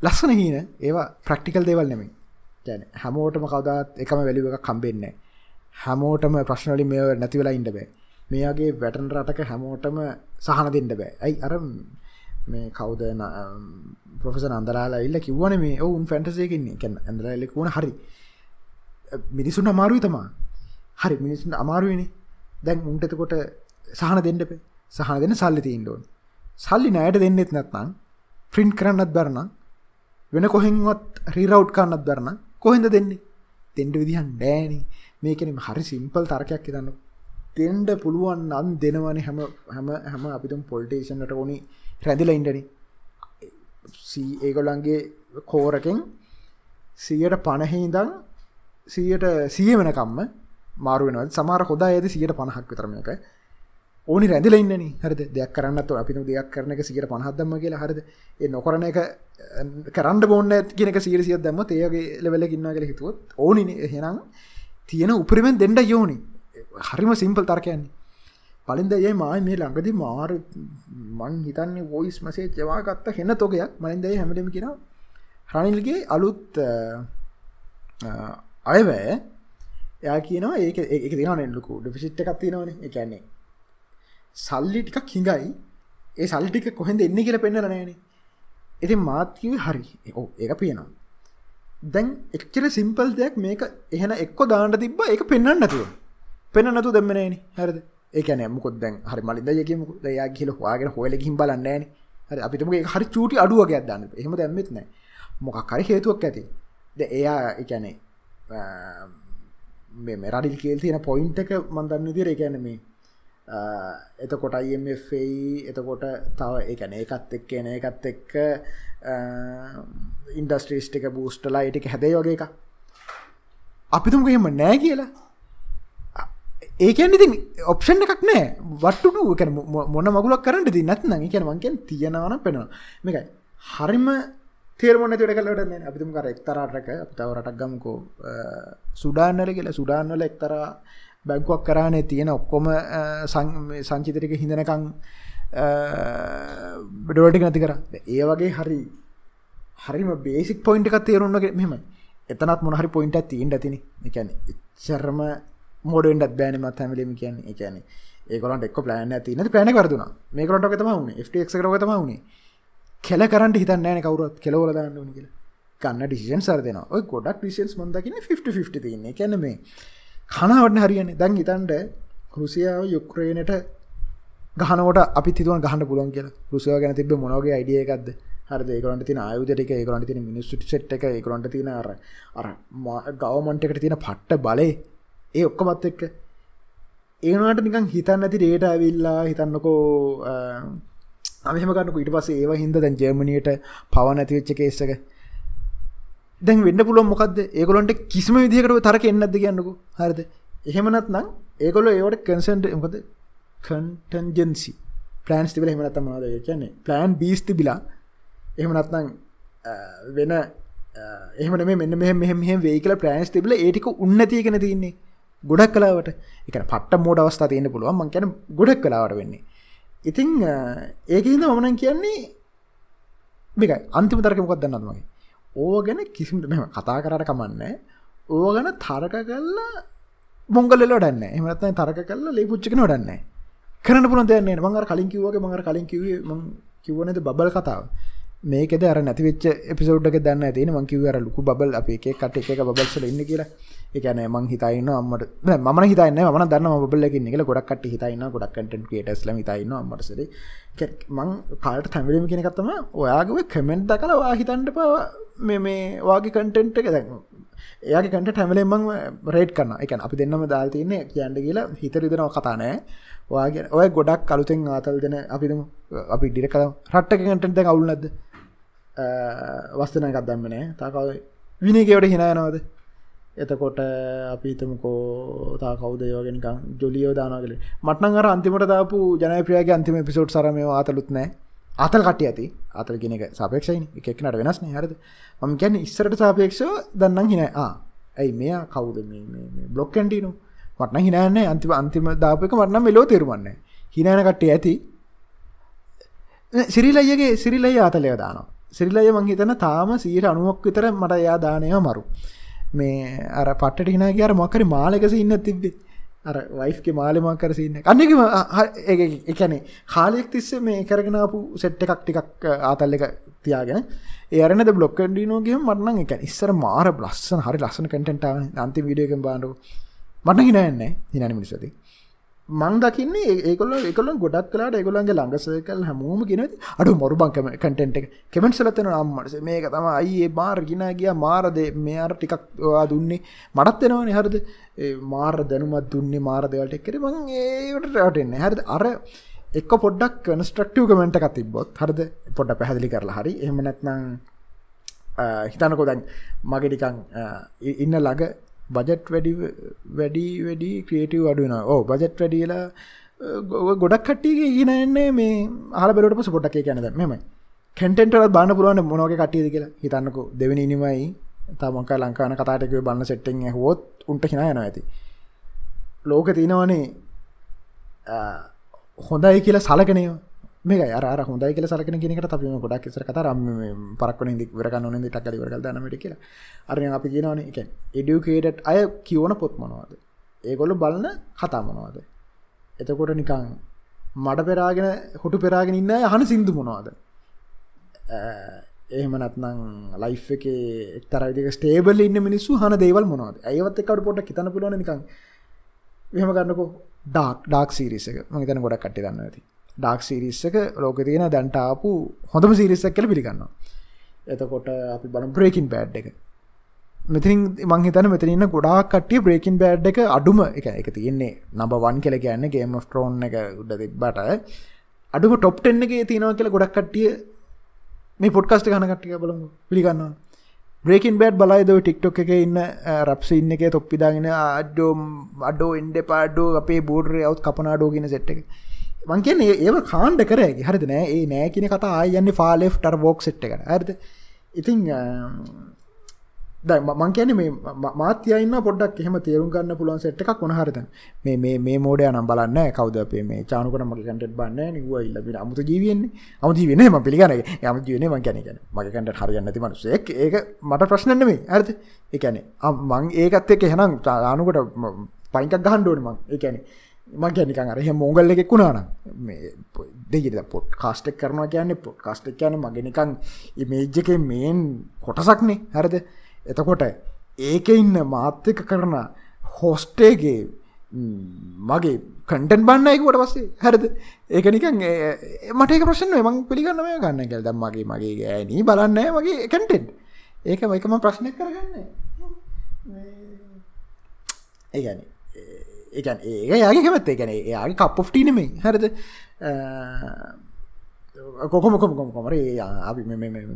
ලස්සන හීන. ඒවා ප්‍රක්ටිකල් දේවල් නෙමේ ගැන හැමෝටම කවදාත් එකම වැලිුව එක කම්බෙන්නේ හැමෝටම ප්‍රශ්නලි මේ නැති වෙලා ඉන්න බෑ. මේගේ වැටන් රටක හැමෝටම සහන දෙන්න බෑ. ඇයි? අර මේ කවුද පොෆෙස අන්දරලා ඉල්ල කිව්වන මේ ඔවුන් ෆැන්ටසයකින්නේ කැන ඇඳරලෙකුවන හරි. මිනිසුන් අමාරුයි තමා. හරි මිනිසුන් අමාරුවනි දැන් උන්ටතකොට සහන දෙන්නපේ සහන දෙන්න සල්ලි තිීන්ඩෝන් සල්ලි නෑයට දෙන්නෙත් නැත්නම් ප්‍රින්ට් කරන්නත් බැරණ වෙන කොහෙන්වත් රීරව් කන්නත් බැරණ කොහෙද දෙන්නේ? තෙන්ට විදිහන් නෑන. මේකන හරි සිම්පල් තර්කයක් දන්න තෙන්ඩ පුළුවන් අන් දෙනවන හැම හැම හැම අපිතුම් පොල්ටේෂන්ට ඕනි රැදිල ඉන්ඩන ඒගොලන්ගේ කෝරකෙන් සියට පණහිදං සියට සිය වෙනකම්ම මාරුවෙන සමාර හොද ඇද සියට පණහක් විතරම එක ඕනි රැඳල ඉන්න හරද? දෙයක් කරන්නත් අපි දෙයක් කරන එක සියට පහදම කියලා. හරද? ඒ නොකරන එක කරන්න බොන්න කියනක සීරසියක් දැම්ම ඒගේ ලෙවල ඉන්න කළ හිතුවත් ඕනි හෙනම් තියෙන උපරිමෙන් දෙඩ යෝනි. හරිම සිම්පල් තර්කයන්නේ පලින්ද ඒ මයි මේ ළඟදි මාර මං හිතන්නේ වොයිස් මසේ ජවාගත්ත හෙන්න තොකයක් මලින්දයි හැමටම කියෙන රනිල්ගේ අලුත් අයවෑ යා කියනවා ඒක ඒක තින නෙල්ලකු ඩිසිට් එකක් තියෙනවන. එකන්නේ සල්ලි ටිකක් හිඟයි. ඒ සල්ටික කොහෙද එන්න කියල පෙන්න්න නෑන ඉති මාත්කිව හරි. ඕ ඒක පියනවා. දැන් එක්චර සිම්පල් දෙයක් මේක එහෙන එක්කො දාන්නට තිබ්බ ඒක පෙන්න්න නැතුව. පෙන නතු දෙමනේන හරද? ඒකන මුකොත් දැන් හරි මලින්ද යකම යා කියල වාගෙන හොලකින් බලන්නෑන හරි අපිටමගේ හරි චූටි අඩුවගේ දන්න එහෙම දැම්මෙත් නෑ මොකක් කරි හේතුවක් ඇති. ද එයා එකනේ මේ රඩිල් කේල් තියෙන පොයින්ට එක මන්දන්න දිර එකැන මේ එතකොට අයිමයි එතකොට තව එකන එකත් එක් කියන එකත් එක්ක ඉන්ඩස්ට්‍රීස්ටික බූස්ටලා ඉටික හැදේ වගේ එක අපිතුම එහෙම නෑ කියලා. ඒකන් ඉතින් ඔප්ෂන් එකක් නෑ. වට්ටු කැන මොන මගුලක් කරන්න ති නැත්න කියන මංකෙන් තියෙනවන පෙනවා මේකයි. හරිම තේරමොන්න තුට කලට අපිතුම කර එක්තරාටක අපිතාව රටක් ගමකෝ සුඩාන්නර කියල. සුඩාන්නල එක්තරා බැංකුවක් කරානේ තියෙන ඔක්කොම සංචිතරික හිඳනකං බඩවලටි නැති කර. ඒ වගේ හරි හරිම බේසික් පොයින්ට එකක් තේරුන්නක මෙම එතනත් මොනහරි පොයින්ට තිීන්ට ඇතින. එකැන චර්ම මොඩෙන්ටත් බෑන මත් හැමලම කියන්න. එකන ඒකොලට එක් ප්ලෑන ඇති න පැන කරදුන මේකලට තම වුණ ක් කර තම වුණේ කෙල කරට හිතන්න නෑන කවරුත් කෙලවල දාන්න ඕන කියලා. කන්න ඩිසිෂන් සර්දන ඔය ගොඩක් ිසින්ස් මන්දකින 50 තින්නේ කැන මේ කනවට හරියන්න. දැන් හිතන්ට රුසියාව යුක්්‍රේනට ගහනට අපි තිතුව ගහන්න පුලන් කියලා. රුසියාව ගැන තිබ මොනගේ අයිඩිය එකක්ද? හරි ඒකරට තින ආයුදටක ඒකරට තින මිනිස්සු සෙට් එක ඒකරට තින අර අර ගවමන්ටකට තියෙන පට්ට බලේ. ඒ ඔක්කොමත් එක්ක ඒනට නිකන් හිතන්න ඇති රේට ඇවිල්ලා හිතන්නකෝ අමහමකන්නක ඉට පස ඒව හින්ද දැන් ජර්මණයට පවන ඇතිවෙච්ච කේස්සක දැන් වෙන්න පුළුවන් මොකක්ද ඒගොලොන්ට කිසිම විදිකට තරක එන්නද කියන්නකු? හරිද? එහෙමනත් නම් ඒගොල ඒවට කන්සන්ට මොකද? කන්ටන්ජන්සි පලන්ස් තිබල එහමනත් මනාද කියන්නේ ප්ලෑන් බීස් තිබිලා එහෙමනත්නම් වෙන එහම මෙන්න මෙහ මෙහ වේකල ප්‍රෑන්ස් තිබල ඒටික උන්නතියගෙන තින්නේ ගොඩක් කලාවට. එක පට්ට මෝඩ අවස්ථා තියෙන පුළුවන්. මං කැන ගොඩක් කලාවට වෙන්නේ. ඉතිං ඒකහිද මමනන් කියන්නේ මේක අන්තිම තරකමොකක් දන්නත්මගේ ඕ ගැන කිසිම මෙම කතා කරට කමන්න ඕ ගැන තරක කල්ලා මොංගල ඩන්න එමත්න තරක කල්ල ලේ පුච්චික නොඩන්න කරන පුළන් දෙන්නේ මඟර කලින් කිව්වගේ මඟර කලින් කිව කිවනද බබල් කතාව. මේකෙද අර නැතිවෙච්ච එපිසෝඩ්ඩක දන්න ඇතින මංකිවර ලොකු බල් අප එක කට එක බල්සල ඉන්න කියලා. එකන මං හිතයින්න අම්මට. ම හිතන්න ම දන්න බල්ලකින් එක ගොඩක්ට හිතයින්න ගොඩක් කටන් කේටස්ල හිතයින්න අම්මටසද මං කාට තැමිලම කෙනෙකත්තම ඔයාගේ කමෙන්ට් දකල වා හිතන්ට ප මේ මේ වාගේ කටෙන්ට් එක. දැන් ඒයාගේ කට හැමලෙන් මං රේට් කරන්න එක අපි දෙන්නම දාල්තියන්නේ කියන්න කියලා හිතරිදෙනව කතානෑ වාගේ ඔය ගොඩක් කලුතෙන් ආතල් දෙන අපිම අපි ඩිර කල රට්ටක කටෙන්ට අවුල්නද වස්තන එකක් දම්මනෑ තාකව විනිගවට හිනායනවද එතකොට අපිතමකෝ තා කවදයෝගෙනකම් ජොලියෝ දානගල මටන අර අන්තිමට දාපු ජනප්‍රියගේ අන්තිම පිසෝට් සරමය අතලුත් නෑ. අතල් කට ඇති. අතල් කෙනෙක සාපේක්ෂයි එකක්නට වෙනස් හරද? ම ගැන ඉස්සරට සාපේක්ෂෝ දන්න හින ඇයි මෙයා කවුද? බ්ලොක්කන්ටීනු මටන හිනන්නේ අන්තිම අන්තිම දාපක වන්න මෙලෝ තෙරුවන්න හිනන කට්ටේ ඇති. සිරිලයියගේ සිරිලයි අතලය දානවා. සිරිලය මං හිතන තාම සීට අනුවක් විතර මට එයා දානය මරු. මේ අර පට්ට හිනා කියර මොකරි මාලකස ඉන්න තිබ්බේ. අර වයිෆ්ක මාලමක් කරසින්න අන්නකම එකනේ කාලෙක් තිස්සේ මේ කරගෙනපු සෙට් එකක් ටිකක් ආතල්ල එක තියාගෙන ඒරනද බ්ලොක්කඩිනෝගේ මටන එක ඉස්සර මාර බ්ලස්සන හරි ලස්සන කටෙන්ටාව අන්ති විඩියකම් බාඩු මට හිනන්නේ හිනන මිනිසති මං දකින්නේ ඒකොල එකල ගොඩක් කලාට ඒගොලන්ගේ ළඟසකල් හැමෝම ගෙන අඩු මොරුබංකම කටෙන්ට් එක. කෙමෙන්ට් සලතන අම්මට. මේක තම අයිඒ මාර් ගෙන ගිය මාරද මෙයාර ටිකක් වා දුන්නේ මටත් වෙනවන හරද? මාර දැනුමත් දුන්නේ මාර දෙවලට එක්කර මං ඒට රටෙන්නේ හරද? අර එක් පොඩ්ඩක් කනස්ට්‍රක්ටව කමෙන්ට එකක් තිබොත් හරද? පොඩ්ඩ පැහදිලි කරලා හරි. එහම නැත්නම් හිතනකො දැන් මගෙටිකං ඉන්න ළඟ බජට් වැඩි වැඩි වැඩි ක්‍රියටව අඩුවන ඕ බජට් වැඩියලා ගොඩක් කට්ටියගේ ඊනන්නේ මේ හල බෙලට පස පොට්ටක් කියනද මෙම කැන්ටෙන්ට බාන පුරුවන මොනෝක කටියද කියලා. හිතන්නකු දෙවනි ඉනිමයි තමක ලංකාන කතාටක බන්න සෙට්ටෙන් හොත් උන්ට හිනා යන ඇති. ලෝක තියෙනවනේ හොඳයි කියලා සලකනය මේ අර හොඳයි කියල සලකන කෙනෙකට අපිම ගොඩක් ෙසර කත රම් පරක්න දි වරගන්න න ටක්කල වරගල් දනමට කියලා. අරය අපි කියනවන එක එඩියුකේට් අය කියවන පොත් මොනවාද? ඒගොල්ල බලන කතා මොනවාද? එතකොට නිකං මඩ පෙරාගෙන හොටු පෙරාගෙන ඉන්න යහන සිින්දු මොනවාද? එහෙම නත්නං ලයි් එක එක්තරයික ස්ටේබල් ඉන්න මිනිස්සු හන දේවල් මොනවාද? ඇයවත් එකට පොට හිතන පුලන නිකං මෙහම ගන්නකෝ. ඩාක් ඩාක් සිරිසක මහිතන ගොඩක් කට්ටි දන්න ඇති. ඩාක් සිරිස්සක ලෝක තියෙන දැන්ටාපු හොඳම සිරිස්සක් කල පිළිගන්නවා. එතකොට අපි බන බ්‍රේකින් බෑඩ් එක. මෙතින් මංහිතන මෙතනන්න ගොඩා කටිය බ්‍රේකින් බෑඩ් එක අඩුම එක එක තියෙන්නේ. නබ වන් කෙල කියන්න ගේම ට්‍රෝන් එක උඩ තිබ්බට අඩුම ටොප්ටෙන් එක තියෙනවා කියල ගොඩක් කට්ටිය මේ පොඩ්කස්ට ගන කට්ටිය බලමු. පිළිගන්නවා. බ්‍රේකින් බෑඩ් බලයිද ටික්ටොක් එක ඉන්න රප්ස ඉන්න එක තොප්පිදාගෙන අඩ්ඩෝ අඩෝ එන්ඩ පාඩෝ අපේ බෝඩර අවුත් කපනාඩෝගෙන සෙට් එක. මං කියන්නේ ඒව කාණ්ඩ කරේ හරිද? නෑ ඒ නෑ කියන කතා ආයන්නේ ෆාලෙෆ් ටර් බෝක් සෙට් එකට. හරිද? ඉතිං ද මං කියන මේ මාත්‍යයන්න පොඩක් එහම තේරුම් ගන්න පුළුවන් සෙට් එකක් කොනහරද මේ මේ මේ මෝඩය නම් බලන්න කවද අපේ මේ චානකට මගේ කටට බන්න නිව ඉල්ලබෙන අමුතු ජීවන්නේ අමුති වෙන ම පිළිගන යම ජීවන මං කැනගන මගේ කටට හරිගන්න ති මනුසෙක් ඒක මට ප්‍රශ්නන්නේ ඇර්ද එකැනෙ මං ඒකත් එක් එහෙනම් තානුකට පයිකක් ගහන්ඩුවන මං. ඒකැනෙ මගැනිකන් අරහ මෝගල්ල එකෙක් වුණාන දෙගිට පොට් කාස්ටෙක් කරනවා කියන්නේ පොට් කාස්ටෙක් කියන මගෙනකං ඉමේජ්ජක මේන් කොටසක්නේ. හරද? එතකොට ඒක ඉන්න මාත්‍යක කරන හොස්ටේගේ මගේ කටන් බන්නයකුට පස්සේ හැරද? ඒක නිකන් මට ප්‍රශ්න මං පිළිගන්නම ගන්න කැල් දම් මගේ මගේ ගෑනී බලන්න මගේ කටෙන්් ඒක එකම ප්‍රශ්නයක් කරගන්න. ඒගැන ඒකන් ඒ යාගේ කැමත් ඒගැන එයාගේ කප් ෝටීනමේ හරද? කොකොම කොම කොමර අපි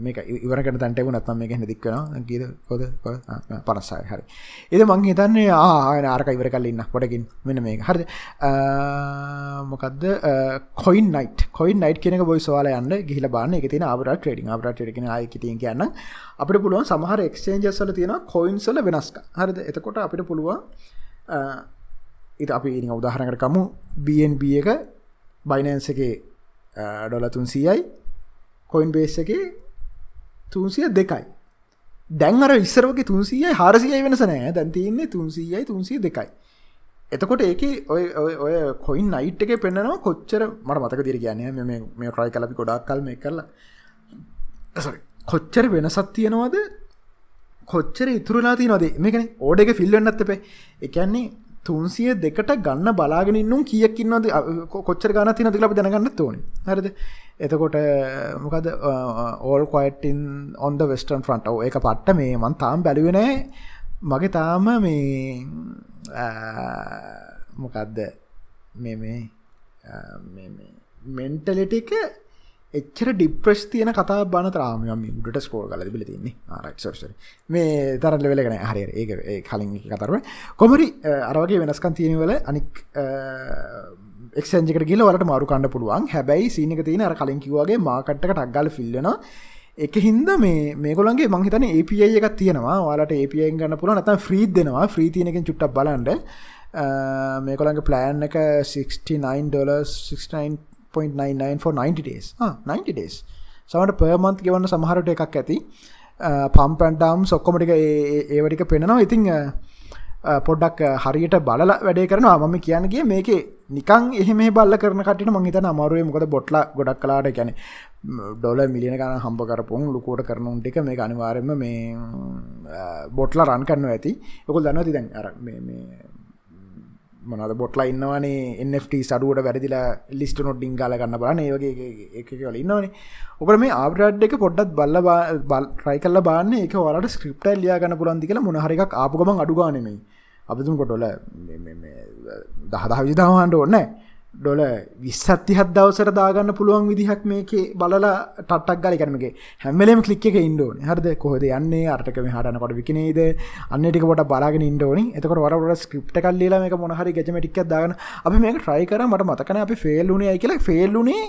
මේක ඉවරකට තැන්ට වුනත්ම මේ ගැන දික්වන ගීද කොද පනස්සාය. හරි. එද මං හිතන්නේ ආන ආරක ඉවර කල්ලන්න පොඩකින්. මෙන මේ හරි මොකක්ද කොයින් නයිට කොයින් නයිට කෙනෙක බොයි සවාල යන්න ගිහිල බාන්න එක තින අවර ට්‍රඩින් අවර ටඩින ආයකිතිය කියන්න. අපිට පුළුවන් සමහර එක්ෂේන්ජස්සල තියෙන කොයින්සල වෙනස්ක හරිද? එතකොට අපිට පුළුවන් ඉත අපි ඉනි උදාහරකරකමු BNB එක බයිනන්ස එකේ ඩොල තුන්සියයි. කොයින් බේස් එක තුන්සිය දෙකයි. දැන්ර ඉස්සරෝක තුන්සියයි හාරසියයි වෙනස නෑ දැන්තින්නේ තුන්සීයයි තුන්සිය දෙකයි. එතකොට ඒක ඔය ඔය කොයින් අයිට් එක පෙන්න්නනවා කොච්චර මට මතක දිර කියන්න. මේ රයි කලපි ගොඩක් කල්ම කරලා. කොච්චර වෙනසත් තියෙනවද? කොච්චර ඉතුරලා තියනොද මේකන ඕඩ එක ෆිල්ලන්නත් එපේ එකන්නේ තුන්සිය දෙකට ගන්න බලාගෙනන්නුම් කියකින්නද කොච්චර ගන තින තිලබ දැනගන්න ඕන. හරිද? එතකොට මොකද ඕල් කොයිටන් ඔන්ද වෙස්ටන් ෆ්‍රන්ට් එක පට්ට මේ මන් තාම් බැලිවෙනෑ මගේ තාම මේ මොකක්ද මේ මේ මෙන්ටලිටික එච්චර ඩිප්‍රෙස් තියන කතා බන තරාම උඩට ස්කෝල් කල බිල තින්නේ ආරක්ෂ මේ තරල වෙලගෙන හරි ඒ කලින් කතරව කොමරි අරවගේ වෙනස්කන් තියෙනවල අනික් එක්ෂන්ජකට ගිල වලට මාරු කණඩ පුළුවන්. හැබැයි සීනක තියෙන අර කලින් කිවගේ මාකට්ට ටක්ගල ෆිල්ලන එක හින්ද මේ මේගොලන්ගේ මංහිතන API එකක් තියෙනවා. වාලට API ගන්න පුළ නත ්‍රීත් දෙනවා. ්‍රීතියනකින් චුට්ටක් බලන්ඩ මේකොළන්ගේ ප්ලෑන් එක 69 dollars 69 0.99 for 90 days. ah, 90 days. සමට පර්මන්ත් ගෙවන්න සමහරට එකක් ඇති. පම්පන්ටම් සොක්කොමටික ඒවටික පෙනෙනවා ඉතිං පොඩ්ඩක් හරියට බලල වැඩේ කරනවා. මම කියන්නගේ මේක නිකං එහෙම බල්ල කරන කට මහිත අමරුවේ මොකද බොට්ල ගොඩක් කලාට ගැන ඩොල මිලියන ගන හම්බ කරපුන් ලුකෝට කරනුන් ටික මේ අනිවාරම මේ බොට්ල රන් කරන්න ඇති. ඔකුල් දන්නවති දැන් අර මොනද බොට්ලා ඉන්නවනේ NFT සඩුවට වැරදිලා ලිස්ට නොට ඩිංගාල ගන්න බලන ඒවගේ එකකල ඉන්නවනේ. ඔකට මේ ආබ්‍රඩ් එක පොඩ්ඩත් බල්ල බල් ්‍රයි කල්ල බාන්න එක වලට ස්ක්‍රප්ට ලියා ගන්න පුලන්දි කියලා මොනහරික් ආපුගම අඩුගානෙමයි අපතුම් කොටොල දහදහ විදාහන්ට ඔන්න ඩොල විස්සත්තිහත් දවසර දාගන්න පුළුවන් විදිහක් මේකේ බලලා ටක් ගල. කරමගේ හැමලම කලික් එක ඉන්ඩෝන හරද? කොහද යන්නේ? අර්ටක හටන කොට විකනේද? අන්නටික පොට බලාගෙන ඉන්ඩෝනි එතකට වරට ස්ක්‍රප්ට කල්ලලා මේක මොහරි ගැමටික් දාගන අපි මේක ට්‍රයි කර. මට මතකන අපි ෆෙල්ලුනේ කියලා. ෆෙල්ලුනේ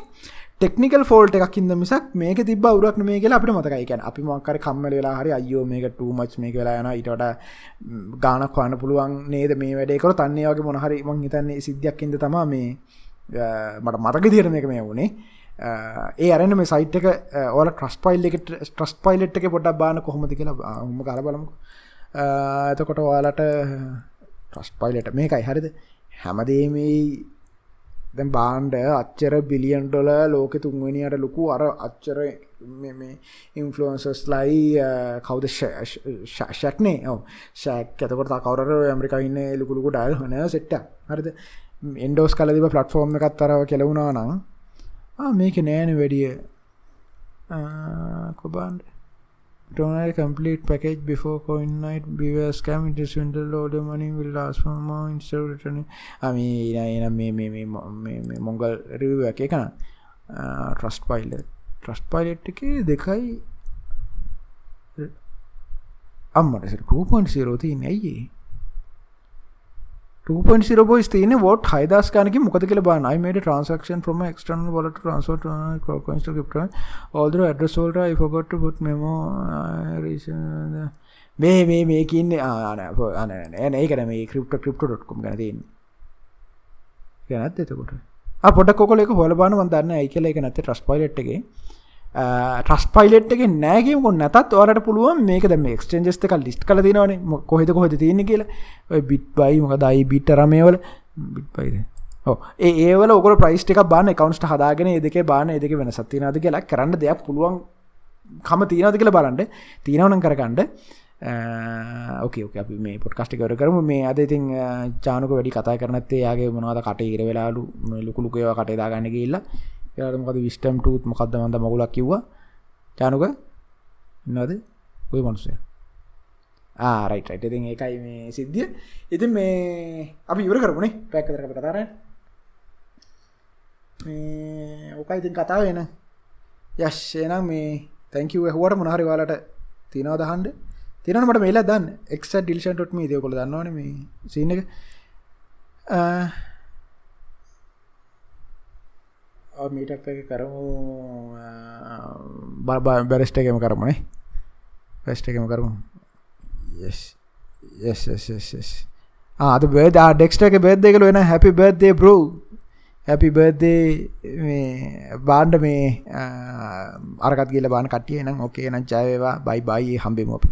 ටෙක්නිකල් ෆෝල්ට එකක් ඉද මිසක් මේක තිබ උරක් මේ කියලා අපිට මතකයි. කියන අපි මක්කර කම්මල වෙලා හරි අයෝ මේක ටූමච් මේ වෙලා යන ඉටට ගානක් වන්න පුළුවන් නේද මේ වැඩේකර තන්නේ වගේ මොනහරි මං හිතන්නේ සිද්ධියක් ඉද තමා මේ මට මතක දිර මේක මේ වුණේ. ඒ අරන්න මේ සයිට් එක ඕල ට්‍රස් පයිල් එක ට්‍රස් පයිලට් එක පොඩක් බාන කොහොමති කියලා හම කල බලමු එතකොට ඔයාලට ට්‍රස් පයිලට මේකයි හරිද? හැමදේ මේ දැන් බාන්්ඩ අච්චර බිලියන් ඩොල ලෝක තුන්වනියට ලොකු අර අච්චර ඉන්ෆලන්සස් ලයි කවද? ශක්නේ ඔව. ශක් ඇතකොට කවර ඇමරිකයින්න ලුකුලුකු ඩයිල් හන සෙට්ට හරිද? එන්ඩෝස් කලදිබ පලට්ෆෝර්ම් එකත් තරව කෙලවුණා නම් මේක නෑන වැඩිය. කොබාන්ඩ Don't complete package before coin night. Beware scam. It is swindle. All the money will last for more instead of returning. আমি එනම් මේ මේ මේ මොංගල් රිව එක එකන ට්‍රස්ට පයිල ට්‍රස්ට පයිලට් එක දෙකයි අම්මට 2.0 තියන ඇයි 2.0 බොයිස් තියෙන වොට් හයිදස් කානක මොකද කියල බා අයිමට ට්‍රන්සක්ෂන් ්‍රම ක්ටන වලට ට්‍රන්ස්ට ට ඔල්දර ඇඩසෝල්ට යිෆොගොට්ට බුට් මෙමෝ මේ මේ මේකින්න ආන නෑ කර මේ ක්‍රප්ට ක්‍රප්ට.ොට්කුම් ගැතින් ගැනත් එතකොට. පොට කොලෙ හොලබාන වන්දන්න ඇයි කියල එක නැත ට්‍රස් පයිට්ගේ ට්‍රස් පයිලට් එක නෑගේම නැතත් ඔරට පුළුවන් මේක දැම එක්ස්ටේන්ජස්ත එක ලිස්් කල තිනවන කොහෙද කොහෙද තියන්න කියලා. බිට් බයි මොක දයි බිට්ටරමයවල බිට්පයිද ඒ ඒවල ඔක ප්‍රයිස් එක බාන කවන්ස්ට හදාගෙන දෙක බාන දෙක වෙන සතිනද කියලා කරන්න දෙයක් පුළුවන් කම තියනද කියලා බලන්ට තියනවන කරගන්නඩ ඕකේ ඕක අපි මේ පොට්කස්ටිකවර කරම. මේ අද ඉතින් චානක වැඩි කතා කරනත්තේ යාගේ මොනවද කට ඉර වෙලාලු ලුකුළුකේව කටේදාගන්න කියල්ලා යාටමකද විස්ටම් ටූත් මොකක්ද මන්ද මගුලක් කිව්වා? චානුක ඉන්නද ඔය මනුසය ආරයිට ඉතින් ඒකයි මේ සිද්ධිය. ඉතින් මේ අපි ඉවර කරපුනේ පැක් කර කතාර ඕකයි ඉතින් කතාව වෙන යශ්යනම් මේ තැංකව හුවට මොනහරි වාලට තිනව දහන්ඩ තිනට මට මේලා දන්න. එක් ඩිල්ෂන්ටොට්ම දයකොළ දන්නවන මේ සින්න එක. මීටක් එක කරමු බබ බැරස්ට එකම කරමුණේ පැස්ට එකම කරමු. ආද බේද ඩෙක්ස්ට එක බෙද එකල වෙන හැපි බර්දේ බ්‍රෝ හැපි බර්දේ මේ බාන්්ඩ මේ අරකත් කියල බාන කටිය නම් ඕකේ නම් ජයවා බයි බයි හම්බෙම අපි.